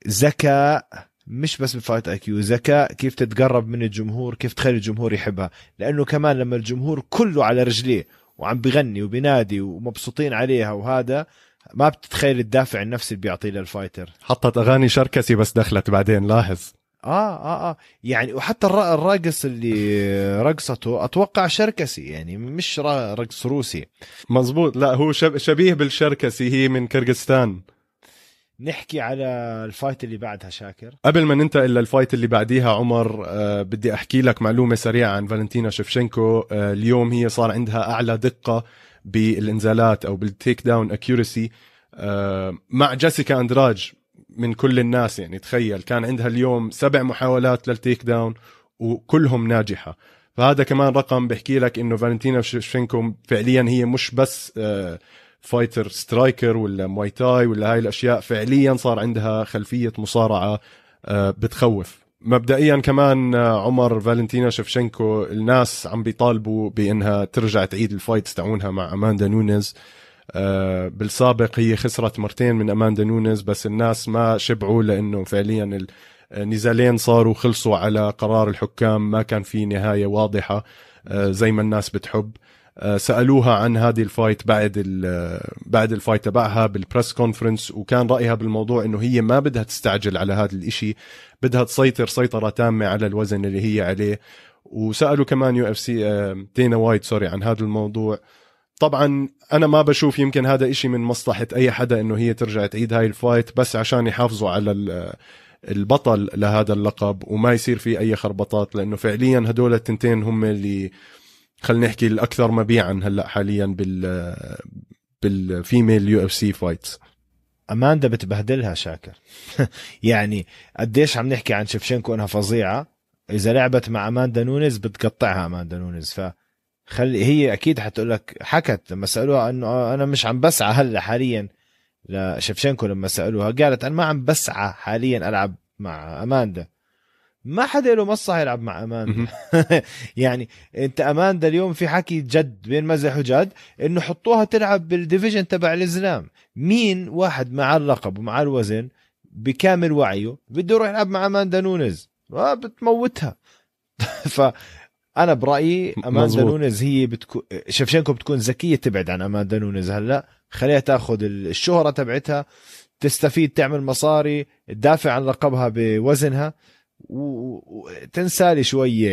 ذكاء مش بس ب fight IQ ذكاء كيف تتقرب من الجمهور كيف تخلي الجمهور يحبها. لأنه كمان لما الجمهور كله على رجليه وعم بغني وبنادي ومبسوطين عليها وهذا ما بتتخيل الدافع النفسي اللي بيعطيه لل fighter. حطت أغاني شركسي بس دخلت بعدين لاحظ. آه آه آه. يعني وحتى الرقص اللي رقصته أتوقع شركسي يعني مش رقص روسي. مزبوط لا هو شبيه بالشركسي هي من كرغيزستان. نحكي على ال fight اللي بعدها شاكر. قبل ما ننتقل لل fight اللي بعديها عمر آه بدي أحكي لك معلومة سريعة عن فالنتينا شفشنكو. آه اليوم هي صار عندها أعلى دقة بالإنزالات أو بال takedown accuracy آه مع جيسيكا أندراج. من كل الناس يعني. تخيل كان عندها اليوم سبع محاولات لل takedown وكلهم ناجحة. فهذا كمان رقم بحكي لك إنه فالنتينا شفشنكو فعليا هي مش بس آه، fighter striker ولا مواي تاي ولا هاي الأشياء فعليا صار عندها خلفية مصارعة آه، بتخوف. مبدئيا كمان آه، عمر فالنتينا شفشنكو الناس عم بيطالبوا بإنها ترجع تعيد ال fights تاعونها مع أماندا نونيز. بالسابق هي خسرت مرتين من أماندا نونيز بس الناس ما شبعوا لأنه فعليا النزالين صاروا خلصوا على قرار الحكام ما كان في نهاية واضحة زي ما الناس بتحب. آه، سألوها عن هذه ال fight بعد بعد ال fight تبعها بال press conference وكان رأيها بالموضوع إنه هي ما بدها تستعجل على هذا الإشي بدها تسيطر سيطرة تامة على الوزن اللي هي عليه. وسألوا كمان UFC دينا وايت sorry عن هذا الموضوع. طبعا أنا ما بشوف يمكن هذا إشي من مصلحة أي حدا إنه هي ترجع تعيد هاي ال fight بس عشان يحافظوا على البطل لهذا اللقب وما يصير في أي خربطات لأنه فعليا هدول التنتين هم اللي خلينا نحكي الأكثر مبيعا هلأ حاليا بال بال female UFC fights أماندا بتبهدلها شاكر. <laughs> يعني قديش عم نحكي عن شفشنكو إنها فظيعة؟ إذا لعبت مع أماندا نونز بتقطعها أماندا نونز ف خلي هي أكيد حتقول لك حكت لما سألوها إنه أنا مش عم بسعى هلأ حاليا لشفشنكو لما سألوها. قالت أنا ما عم بسعى حاليا ألعب مع أماندا. ما حدا له مصلحة يلعب مع أماندا. <laughs> يعني أنت أماندا اليوم في حكي جد بين مزح وجد إنه حطوها تلعب بال division تبع الزلام. مين واحد مع اللقب ومع الوزن بكامل وعيه بده يروح يلعب مع أماندا نونز آه، بتموتها. <laughs> ف أنا برأيي أماندا نونز هي بتكون شفشنكو بتكون ذكية تبعد عن أماندا نونز هلأ. خليها تأخذ الشهرة تبعتها تستفيد تعمل مصاري تدافع عن لقبها بوزنها وتنسى لي شوي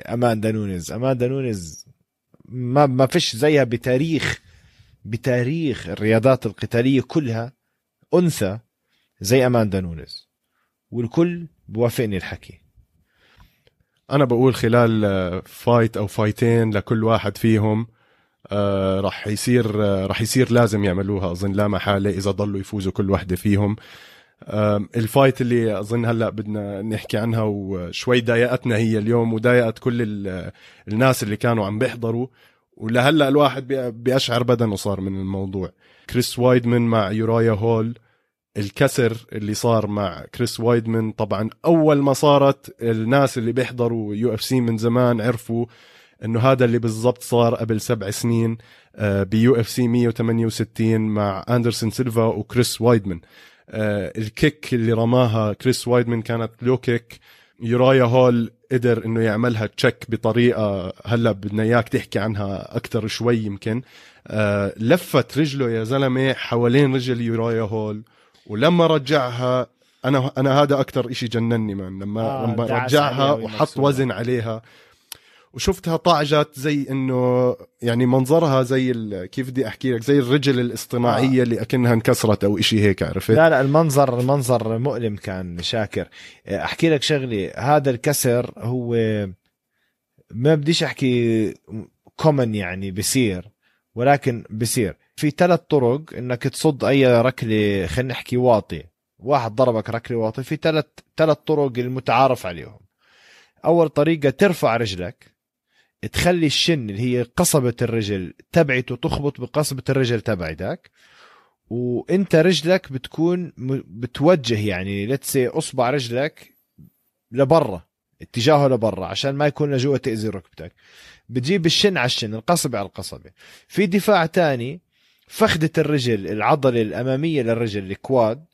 أماندا نونز أماندا نونز ما ما فيش زيها بتاريخ بتاريخ الرياضات القتالية كلها أنثى زي أماندا نونز والكل بوافقني الحكي. أنا بقول خلال fight أو fight ين لكل واحد فيهم آه راح يصير آه راح يصير لازم يعملوها. أظن لا محالة إذا ضلوا يفوزوا كل وحدة فيهم. ال fight اللي أظن هلأ بدنا نحكي عنها وشوي ضايقتنا هي اليوم وضايقت كل الناس اللي كانوا عم بيحضروا. ولهلأ الواحد بيشعر بدنه صار من الموضوع. كريس وايدمان مع يورايا هول الكسر اللي صار مع كريس وايدمان. طبعا أول ما صارت الناس اللي بيحضروا UFC من زمان عرفوا إنه هذا اللي بالضبط صار قبل سبع سنين ب UFC 168 مع أندرسون سيلفا وكريس وايدمان. آه، ال kick اللي رماها كريس وايدمان كانت low kick. يورايا هول قدر إنه يعملها check بطريقة هلأ بدنا إياك تحكي عنها أكثر شوي يمكن. آه، لفت رجله يا زلمة حوالين رجل يورايا هول. ولما رجعها أنا أنا هذا أكثر شيء جنني من لما آه لما رجعها وحط وزن عليها. وشفتها طعجت زي إنه يعني منظرها زي كيف بدي أحكي لك؟ زي الرجل الاصطناعية آه. اللي أكنها انكسرت أو إشي هيك عرفت؟ لا لا المنظر المنظر مؤلم كان شاكر. أحكي لك شغلة هذا الكسر هو ما بديش أحكي كومن يعني بصير ولكن بصير. في ثلاث طرق إنك تصد أي ركلة خلينا نحكي واطي. واحد ضربك ركلة واطي في ثلاث ثلاث طرق المتعارف عليهم. أول طريقة ترفع رجلك تخلي الشن اللي هي قصبة الرجل تبعته تخبط بقصبة الرجل تبعتك. وإنت رجلك بتكون بتوجه يعني لتسي أصبع رجلك لبرا اتجاهه لبرا عشان ما يكون لجوا تأذي ركبتك. بتجيب الشن على الشن القصبة على القصبة. في دفاع تاني فخدة الرجل العضلة الأمامية للرجل الكواد.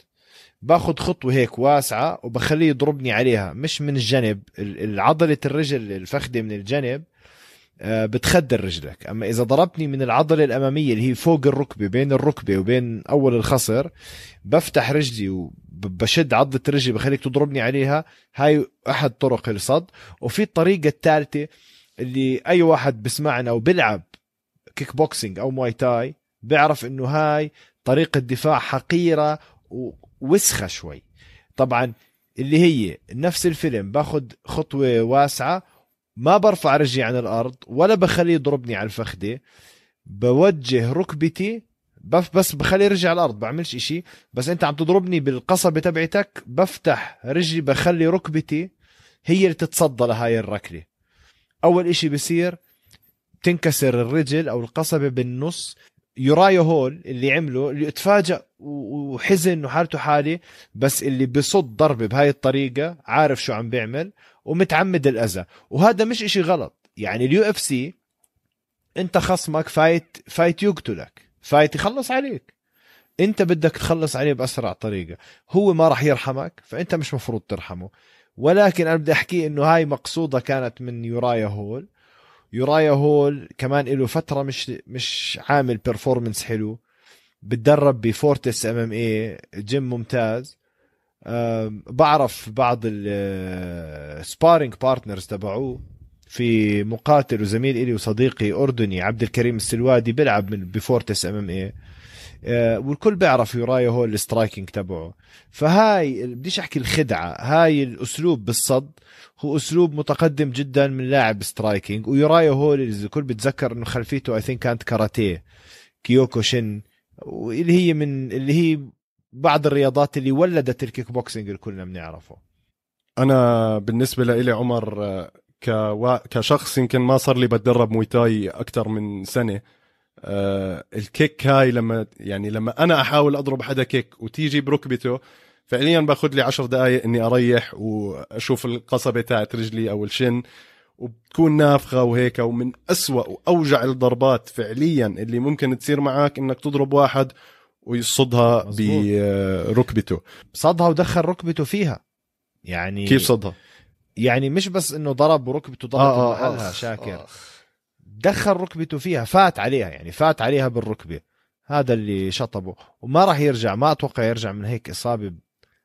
باخذ خطوة هيك واسعة وبخليه يضربني عليها. مش من الجنب العضلة الرجل الفخدة من الجنب آه، بتخدر رجلك. أما إذا ضربتني من العضلة الأمامية اللي هي فوق الركبة بين الركبة وبين أول الخصر بفتح رجلي وبشد عضلة رجلي بخليك تضربني عليها. هاي أحد طرق الصد. وفي الطريقة الثالثة اللي أي واحد بسمعنا وبيلعب كيك بوكسينج أو مواي تاي بيعرف إنه هاي طريقة دفاع حقيرة ووسخة شوي. طبعا اللي هي نفس الفيلم باخذ خطوة واسعة ما برفع رجلي عن الأرض ولا بخليه يضربني على الفخده بوجه ركبتي بس بخليه يرجع على الأرض بعملش إشي. بس أنت عم تضربني بالقصبة تبعتك بفتح رجلي بخلي ركبتي هي اللي تتصدى لهاي الركلة. أول إشي بصير تنكسر الرجل أو القصبة بالنص يورايا هول اللي عمله اللي اتفاجأ وحزن وحالته حالي بس اللي بصد ضربة بهاي الطريقة عارف شو عم بيعمل ومتعمد الاذى وهذا مش إشي غلط. يعني ال UFC أنت خصمك فايت فايت يقتلك. فايت يخلص عليك. أنت بدك تخلص عليه بأسرع طريقة. هو ما راح يرحمك فأنت مش مفروض ترحمه. ولكن أنا بدي أحكي إنه هاي مقصودة كانت من يورايا هول. يورايا هول كمان له فترة مش مش عامل performance حلو. بتدرب ب Fortis MMA gym ممتاز. بعرف بعض ال sparring partners تبعوه في مقاتل وزميل إلي وصديقي أردني عبد الكريم السلوادي بيلعب من ب Fortis MMA والكل بيعرف يورايا هو ال striking تبعه. فهاي بديش أحكي الخدعة. هاي الأسلوب بالصد هو أسلوب متقدم جدا من لاعب striking ويورايا هول الكل بتذكر إنه خلفيته I think كانت كاراتيه كيوكوشن واللي هي من اللي هي بعض الرياضات اللي ولدت الكيك بوكسينج اللي كلنا بنعرفه. أنا بالنسبة لي عمر كوا... كشخص يمكن ما صار لي بتدرب مواي تاي أكثر من سنة آه ال kick هاي لما يعني لما أنا أحاول أضرب حدا kick وتيجي بركبته فعليا باخذ لي عشر دقائق إني أريح وأشوف القصبة تاعت رجلي أو ال shin وبتكون نافخة وهيك ومن أسوأ وأوجع الضربات فعليا اللي ممكن تصير معك إنك تضرب واحد ويصدها بركبته صدها ودخل ركبته فيها يعني كيف صدها؟ يعني مش بس إنه ضرب وركبته ضربت آه محلها آه شاكر آه. دخل ركبته فيها فات عليها يعني فات عليها بالركبة. هذا اللي شطبه. وما راح يرجع ما أتوقع يرجع من هيك إصابة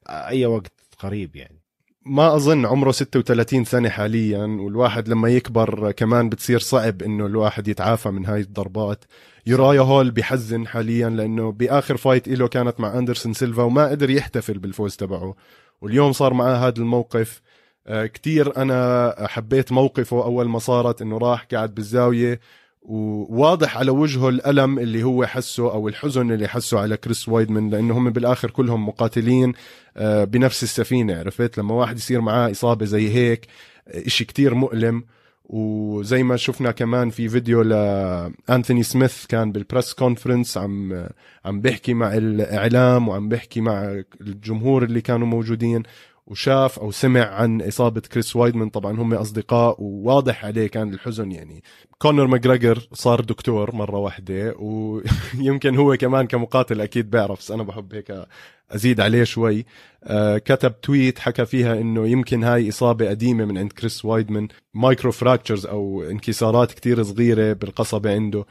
اي وقت قريب يعني. ما أظن عمره 36 سنة حاليا والواحد لما يكبر كمان بتصير صعب إنه الواحد يتعافى من هاي الضربات. يورايا هول بحزن حاليا لأنه بآخر fight له كانت مع أندرسون سيلفا وما قدر يحتفل بالفوز تبعه. واليوم صار معاه هذا الموقف. كتير أنا حبيت موقفه أول ما صارت إنه راح قاعد بالزاوية وواضح على وجهه الألم اللي هو حسه أو الحزن اللي حسه على كريس وايدمان لأنه هم بالآخر كلهم مقاتلين آه، بنفس السفينة عرفت؟ لما واحد يصير معاه إصابة زي هيك آه، إشي كتير مؤلم. وزي ما شفنا كمان في فيديو لانثوني سميث كان بال press conference عم عم بيحكي مع الإعلام وعم بيحكي مع الجمهور اللي كانوا موجودين. وشاف أو سمع عن إصابة كريس وايدمان. طبعا هم أصدقاء وواضح عليه كان الحزن يعني. كونر ماجريجر صار دكتور مرة واحدة ويمكن هو كمان كمقاتل أكيد بيعرف بس أنا بحب هيك أزيد عليه شوي. آه كتب tweet حكى فيها إنه يمكن هاي إصابة قديمة من عند كريس وايدمان micro fractures أو انكسارات كتير صغيرة بالقصبة عنده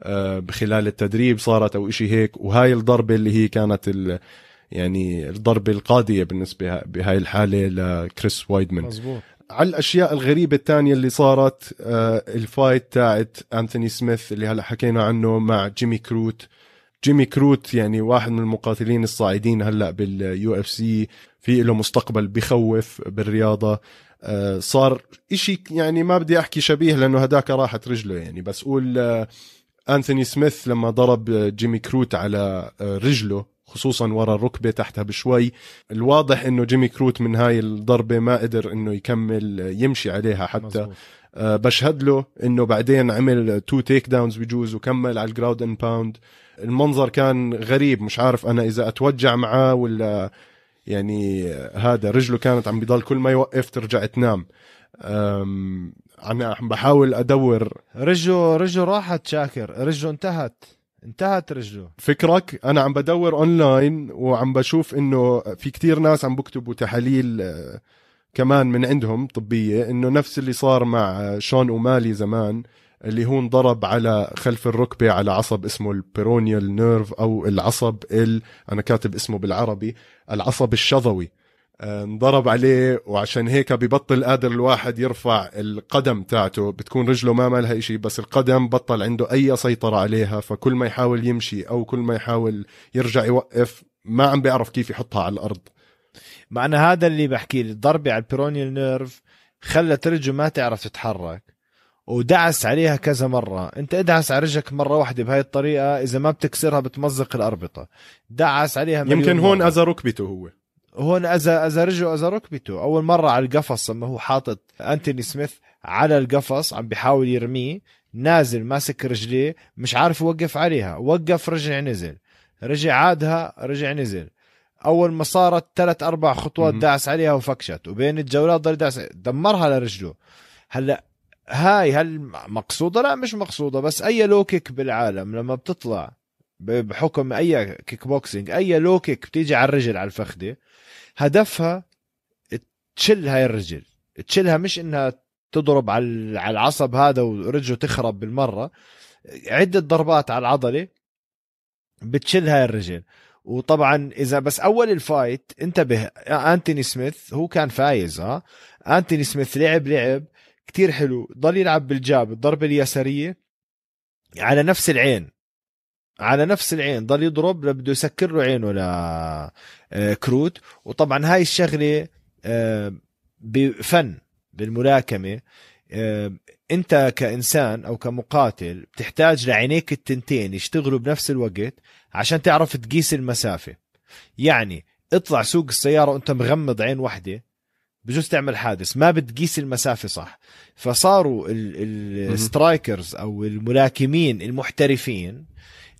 آه بخلال التدريب صارت أو إشي هيك. وهاي الضربة اللي هي كانت يعني الضربة القاضية بالنسبة بهاي الحالة لكريس وايدمان. مزبوط على الأشياء الغريبة الثانية اللي صارت آه ال fight تاعت أنثوني سميث اللي هلا حكينا عنه مع جيمي كروت. جيمي كروت يعني واحد من المقاتلين الصاعدين هلا بال UFC في له مستقبل بخوف بالرياضة. آه صار إشي يعني ما بدي أحكي شبيه لأنه هداك راحت رجله يعني بس أقول آه أنثوني سميث لما ضرب جيمي كروت على رجله خصوصا ورا الركبه تحتها بشوي. الواضح إنه جيمي كروت من هاي الضربة ما قدر إنه يكمل يمشي عليها حتى. مزبوط. أه بشهد له إنه بعدين عمل two takedowns بجوز وكمل على ال ground and pound المنظر كان غريب مش عارف أنا إذا أتوجع معاه ولا يعني هذا رجله كانت عم بضل كل ما يوقف ترجع تنام. أنا عم بحاول أدور. رجله رجله راحت شاكر رجله انتهت. انتهت رجله. فكرك أنا عم بدور اونلاين وعم بشوف إنه في كتير ناس عم بكتبوا تحاليل آه، كمان من عندهم طبية إنه نفس اللي صار مع شون أومالي زمان اللي هو انضرب على خلف الركبة على عصب اسمه ال peroneal nerve أو العصب ال أنا كاتب اسمه بالعربي العصب الشظوي. انضرب عليه وعشان هيك ببطل قادر الواحد يرفع القدم تاعته. بتكون رجله ما مالها إشي بس القدم بطل عنده أي سيطرة عليها فكل ما يحاول يمشي أو كل ما يحاول يرجع يوقف ما عم بيعرف كيف يحطها على الأرض. معنى هذا اللي بحكي الضربة على ال peroneal nerve خلت رجله ما تعرف تتحرك ودعس عليها كذا مرة. أنت ادعس على رجلك مرة واحدة بهاي الطريقة إذا ما بتكسرها بتمزق الأربطة. دعس عليها يمكن هون اذى ركبته هو. هون اذى اذى رجله اذى ركبته. أول مرة على القفص لما هو حاطط أنتوني سميث على القفص عم بيحاول يرميه. نازل ماسك رجليه مش عارف يوقف عليها. وقف رجع نزل. رجع عادها رجع نزل. أول ما صارت ثلاث أربع خطوات. داس عليها وفكشت. وبين الجولات ضل داس دمرها لرجله. هلا هاي هل مقصودة؟ لا مش مقصودة. بس أي low kick بالعالم لما بتطلع بحكم أي كيك بوكسينج أي low kick بتيجي على الرجل على الفخده هدفها تشل هاي الرجل. تشلها مش إنها تضرب على ال- على العصب هذا ورجله تخرب بالمرة. عدة ضربات على العضلة بتشل هاي الرجل. وطبعا إذا بس أول ال fight انتبه أنتوني سميث هو كان فايز ها؟ أنتوني سميث لعب لعب كتير حلو ضل يلعب بال jab الضربة اليسارية على نفس العين. على نفس العين ضل يضرب بده يسكر له عينه لكروت وطبعا هاي الشغلة آه، بفن بالملاكمة آه، انت كإنسان أو كمقاتل بتحتاج لعينيك التنتين يشتغلوا بنفس الوقت عشان تعرف تقيس المسافة. يعني اطلع سوق السيارة وانت مغمض عين واحدة بجوز تعمل حادث ما بتقيس المسافة صح. فصاروا ال- ال- مهم. ال strikers أو الملاكمين المحترفين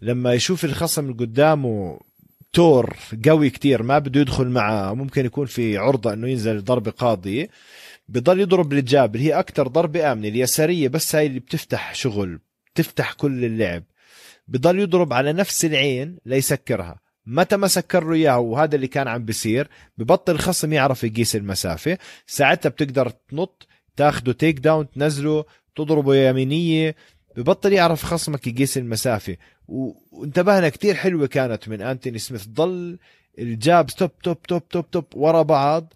لما يشوف الخصم اللي قدامه تور قوي كتير ما بده يدخل معه ممكن يكون في عرضة إنه ينزل ضربة قاضية بضل يضرب ال jab اللي هي أكتر ضربة آمنة اليسارية بس هاي اللي بتفتح شغل بتفتح كل اللعب. بضل يضرب على نفس العين ليسكرها. متى ما سكر له اياها وهذا اللي كان عم بيصير ببطل الخصم يعرف يقيس المسافة. ساعتها بتقدر تنط تاخده takedown تنزله تضربه يمينية ببطل يعرف خصمك يقيس المسافة. و- وانتبهنا كتير حلوة كانت من أنتوني سميث. ضل ال jab توب توب توب توب توب ورا بعض.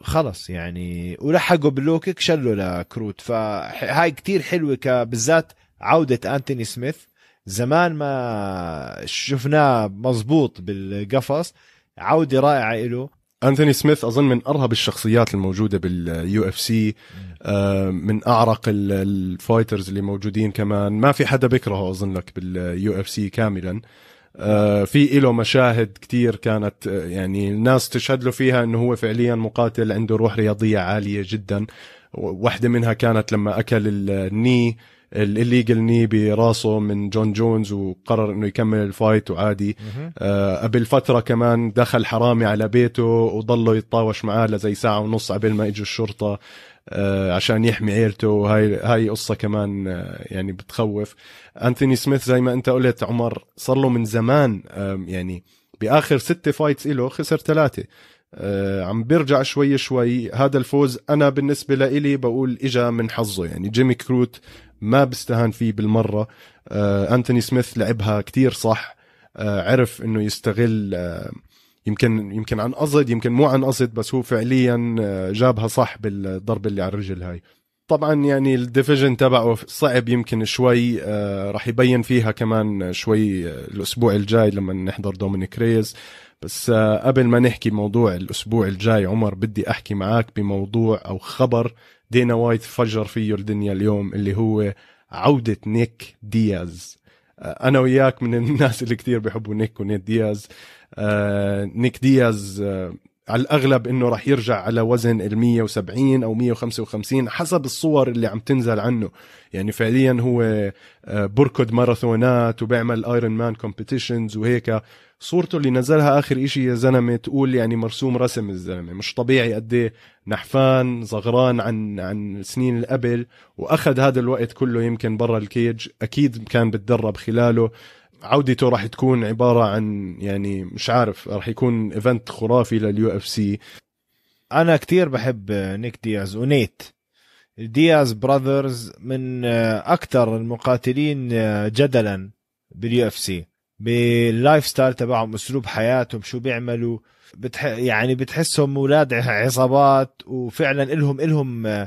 خلص يعني. ولحقوا بال low kick شلوا لكروت فهاي كتير حلوة بالذات عودة أنتوني سميث. زمان ما شفناه مزبوط بالقفص. عودة رائعة له انثوني سميث أظن من أرهب الشخصيات الموجودة بال UFC. من أعرق ال- ال fighters اللي موجودين كمان. ما في حدا بيكرهه اظن لك بال UFC كاملا. آه، في له مشاهد كتير كانت آه، يعني الناس تشهد له فيها إنه هو فعليا مقاتل عنده روح رياضية عالية جدا. واحدة منها كانت لما أكل ال knee illegal knee براسه من جون جونز وقرر إنه يكمل ال fight وعادي. آه، قبل فترة كمان دخل حرامي على بيته وضله يتطاوش معاه لزي ساعة ونص قبل ما إجوا الشرطة. آه، عشان يحمي عيلته وهاي هاي قصة كمان آه، يعني بتخوف. أنثوني سميث زي ما أنت قلت عمر صار له من زمان يعني بآخر ستة fights إله خسر ثلاثة. آه، عم بيرجع شوي شوي. هذا الفوز أنا بالنسبة لإلي بقول إجا من حظه. يعني جيمي كروت ما بستهان فيه بالمرة. آه، أنتوني سميث لعبها كتير صح. آه، عرف إنه يستغل آه، يمكن يمكن عن قصد يمكن مو عن قصد بس هو فعليا آه، جابها صح بالضربة اللي على الرجل هاي. طبعا يعني ال division تبعه صعب يمكن شوي آه، راح يبين فيها كمان شوي آه، الأسبوع الجاي لما نحضر دومينيك ريز. بس قبل ما نحكي موضوع الأسبوع الجاي عمر بدي أحكي معك بموضوع أو خبر دينا وايت فجر فيه الدنيا اليوم اللي هو عودة نيك دياز. أنا وياك من الناس اللي كتير بيحبوا نيك ونيت دياز. آه، نيك دياز آه، على الأغلب إنه راح يرجع على وزن ال 170 أو 155 حسب الصور اللي عم تنزل عنه. يعني فعليا هو آه، بركض ماراثونات وبيعمل Ironman competitions وهيك. صورته اللي نزلها آخر إشي يا زلمة تقول يعني مرسوم رسم الزلمة. مش طبيعي قد إيه نحفان صغران عن عن سنين اللي قبل وأخذ هذا الوقت كله يمكن برا ال cage. أكيد كان بتدرب خلاله. عودته راح تكون عبارة عن يعني مش عارف راح يكون event خرافي لل UFC. أنا كتير بحب نيك دياز ونيت. Diaz brothers من أكثر المقاتلين جدلا بال UFC. بال lifestyle تبعهم أسلوب حياتهم شو بيعملوا. بتح... يعني بتحسهم أولاد عصابات وفعلا الهم إلهم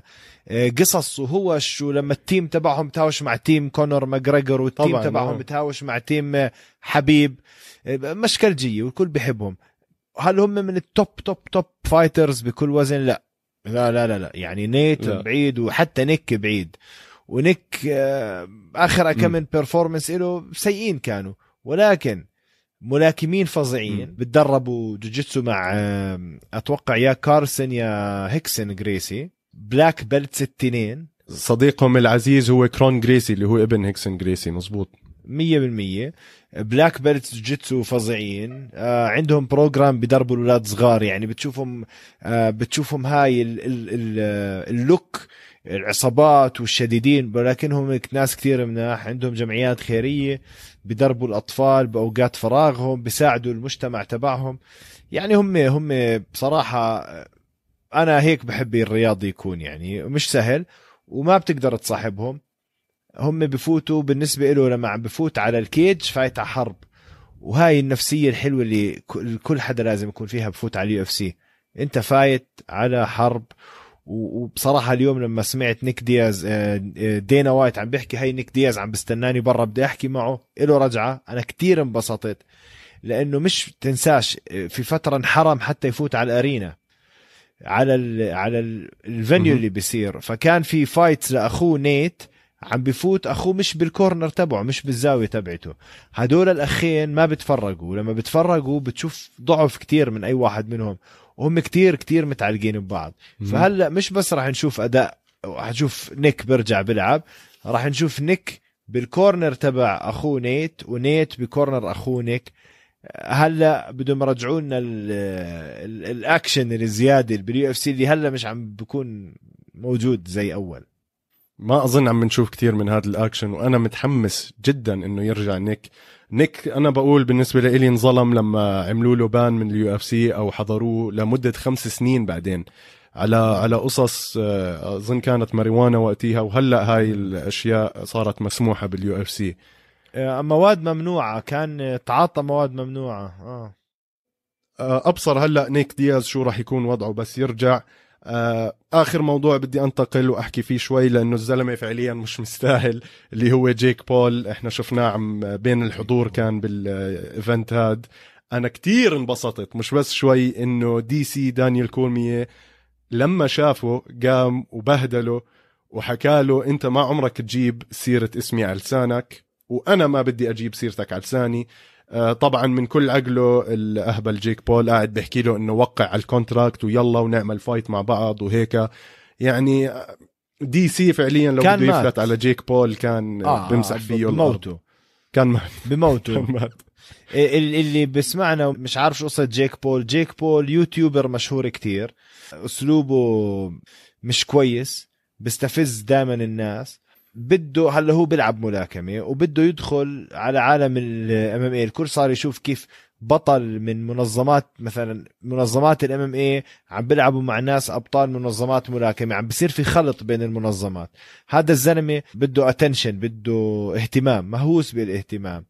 قصص وهو شو لما ال team تبعهم تهاوش مع team كونر ماجريجر والتيم طبعاً، تبعهم آه. بتهاوش مع team حبيب مشكلجيه والكل بحبهم هل هم من ال top top top fighters بكل وزن لا لا لا لا, لا. يعني نيت لا. بعيد وحتى نيك بعيد ونيك آه، آخر كم من performance له سيئين كانوا ولكن ملاكمين فظيعين. بتدربوا جوجيتسو مع آه، أتوقع يا كارسن يا هيكسن جريسي black belt ستينين صديقهم العزيز هو كرون جريسي اللي هو ابن هيكسون جريسي مزبوط. مية بالمية. black belt جيتسو فظيعين. آه عندهم program بدربوا الأولاد صغار يعني بتشوفهم آه بتشوفهم هاي ال ال ال ال look العصابات والشديدين ولكنهم ناس كثير مناح. عندهم جمعيات خيرية بدربوا الأطفال بأوقات فراغهم بيساعدوا المجتمع تبعهم. يعني هم هم بصراحة أنا هيك بحب الرياضي يكون يعني مش سهل وما بتقدر تصاحبهم. هم بفوتوا بالنسبة له لما عم بفوت على ال cage فايت على حرب. وهاي النفسية الحلوة اللي كل حدا لازم يكون فيها بفوت على ال UFC. أنت فايت على حرب وبصراحة اليوم لما سمعت نيك دياز آه، آه، دينا وايت عم بيحكي هي نيك دياز عم بستناني برا بدي أحكي معه له رجعة. أنا كتير انبسطت لأنه مش تنساش آه، في فترة انحرم حتى يفوت على ال arena. على ال على ال venue اللي بيصير. فكان في fights لأخوه نيت عم بفوت أخوه مش بال corner تبعه مش بالزاوية تبعته. هدول الأخين ما بتفرقوا. لما بتفرقوا بتشوف ضعف كتير من أي واحد منهم. وهم كتير كتير متعلقين ببعض. فهلأ مش بس راح نشوف أداء حنشوف نيك بيرجع بيلعب راح نشوف نيك بال corner تبع أخوه نيت ونيت ب corner أخوه نيك. هلا بدهم يرجعوا لنا الأكشن الزياده بال UFC اللي هلا مش عم بكون موجود زي أول. ما أظن عم نشوف كثير من هذا الأكشن وأنا متحمس جدا إنه يرجع نيك. نيك أنا بقول بالنسبة لي انظلم لما عملوا له ban من ال UFC أو حظروه لمدة خمس سنين بعدين على على قصص آه، أظن كانت ماريوانا وقتها وهلأ هاي الأشياء صارت مسموحة بال UFC. مواد ممنوعة. كان تعاطى مواد ممنوعة. آه, آه، أبصر هلأ نيك دياز شو راح يكون وضعه بس يرجع. آه، آخر موضوع بدي أنتقل وأحكي فيه شوي لأنه الزلمة فعليا مش مستاهل اللي هو جيك بول. إحنا شفناه عم بين الحضور كان بال event هاد. أنا كتير انبسطت مش بس شوي إنه DC دانيال كورمية لما شافه قام وبهدله وحكى له أنت ما عمرك تجيب سيرة اسمي على لسانك. وأنا ما بدي أجيب سيرتك على لساني. آه، طبعا من كل عقله الأهبل جيك بول قاعد بيحكي له إنه وقع على ال contract ويلا ونعمل fight مع بعض وهيك. يعني DC فعليا لو بده يفلت على جيك بول كان آه بمسح فيه بموته. كان مات. <laughs> بموته. كان مات. اللي بسمعنا مش عارف شو قصة جيك بول. جيك بول YouTuber مشهور كتير. أسلوبه مش كويس. بيستفز دائما الناس. بده هلا هو بيلعب ملاكمة وبده يدخل على عالم ال MMA الكل صار يشوف كيف بطل من منظمات مثلا منظمات ال MMA عم بيلعبوا مع ناس أبطال منظمات ملاكمة. عم بصير في خلط بين المنظمات. هذا الزلمة بده attention بده اهتمام مهووس بالاهتمام.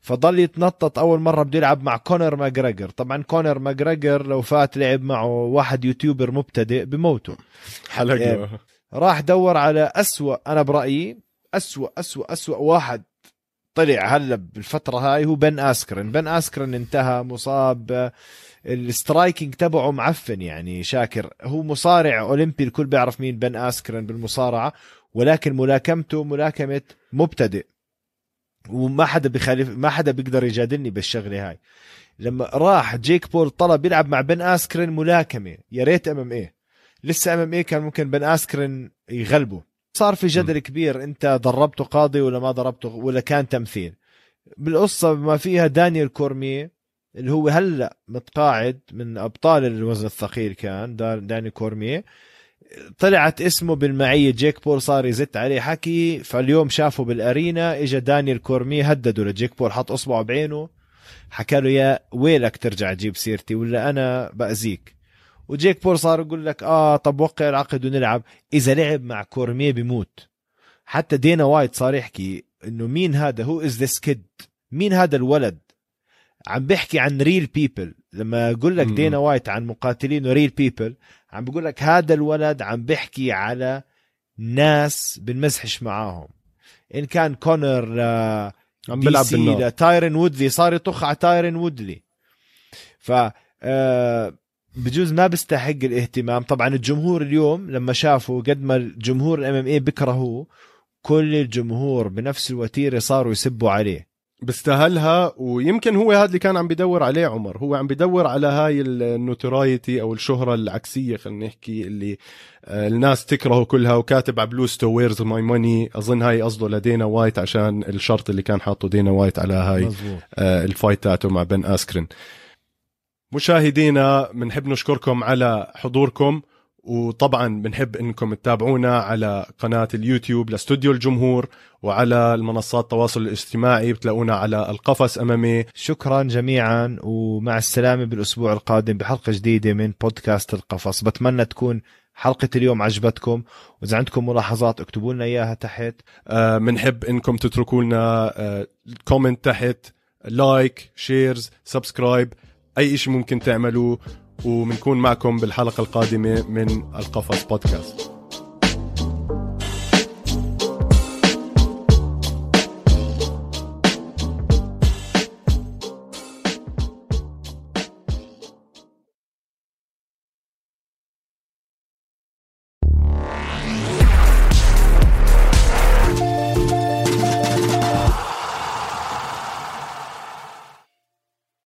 فضل يتنطط أول مرة بده يلعب مع كونر ماجريجر طبعا كونر ماجريجر لو فات لعب معه واحد YouTuber مبتدئ بموته. حلقة. آه، راح دور على أسوأ أنا برأيي أسوأ أسوأ أسوأ واحد طلع هلا بالفترة هاي هو بن آسكرن. بن آسكرن انتهى مصاب. ال striking تبعه معفن يعني شاكر. هو مصارع أولمبي الكل بيعرف مين بن آسكرن بالمصارعة ولكن ملاكمته ملاكمة مبتدئ. وما حدا بخالف ما حدا بيقدر يجادلني بالشغلة هاي. لما راح جيك بول طلب يلعب مع بن آسكرن ملاكمة يا ريت MMA. لسه MMA كان ممكن بن اسكرن يغلبه. صار في جدل كبير أنت ضربته قاضية ولا ما ضربته ولا كان تمثيل. بالقصة ما فيها دانيال كورمي اللي هو هلأ متقاعد من أبطال الوزن الثقيل كان داني كورمي طلعت اسمه بالمعية جيك بول صار يزت عليه حكي فاليوم شافه بال arena اجى دانيال كورمي هدده لجيك بول حط أصبعه بعينه حكى له يا ويلك ترجع تجيب سيرتي ولا أنا بأذيك؟ وجيك بول صار يقول لك آه طب وقع العقد ونلعب. إذا لعب مع كورميه بيموت. حتى دينا وايت صار يحكي إنه مين هذا؟ who is this kid مين هذا الولد؟ عم بيحكي عن real people لما أقول لك دينا وايت عن مقاتلين real people عم بقول لك هذا الولد عم بيحكي على ناس بنمزحش معاهم. إن كان كونر آه عم بيلعب بالنار. تايرن وودلي صار يطخ على تايرن وودلي. ف آه بجوز ما بيستحق الاهتمام. طبعا الجمهور اليوم لما شافوا قد ما الجمهور ال MMA بكرهوه كل الجمهور بنفس الوتيرة صاروا يسبوا عليه. بيستاهلها ويمكن هو هذا اللي كان عم بدور عليه عمر. هو عم بدور على هاي ال notoriety أو الشهرة العكسية خلينا نحكي اللي آه، الناس تكرهه كلها وكاتب على ال post تو where's my money أظن هاي قصده لدينا وايت عشان الشرط اللي كان حاطه دينا وايت على هاي مزبوط. آه، ال fight تاعته مع بن اسكرين مشاهدينا بنحب نشكركم على حضوركم وطبعا بنحب إنكم تتابعونا على قناة اليوتيوب لاستوديو الجمهور وعلى المنصات التواصل الاجتماعي بتلاقونا على القفص أمامي. شكرا جميعا ومع السلامة بالأسبوع القادم بحلقة جديدة من بودكاست القفص. بتمنى تكون حلقة اليوم عجبتكم وإذا عندكم ملاحظات اكتبوا لنا إياها تحت. بنحب آه إنكم تتركوا لنا آه comment تحت like shares subscribe أي شيء ممكن تعملوه وبنكون معكم بالحلقة القادمة من القفص بودكاست.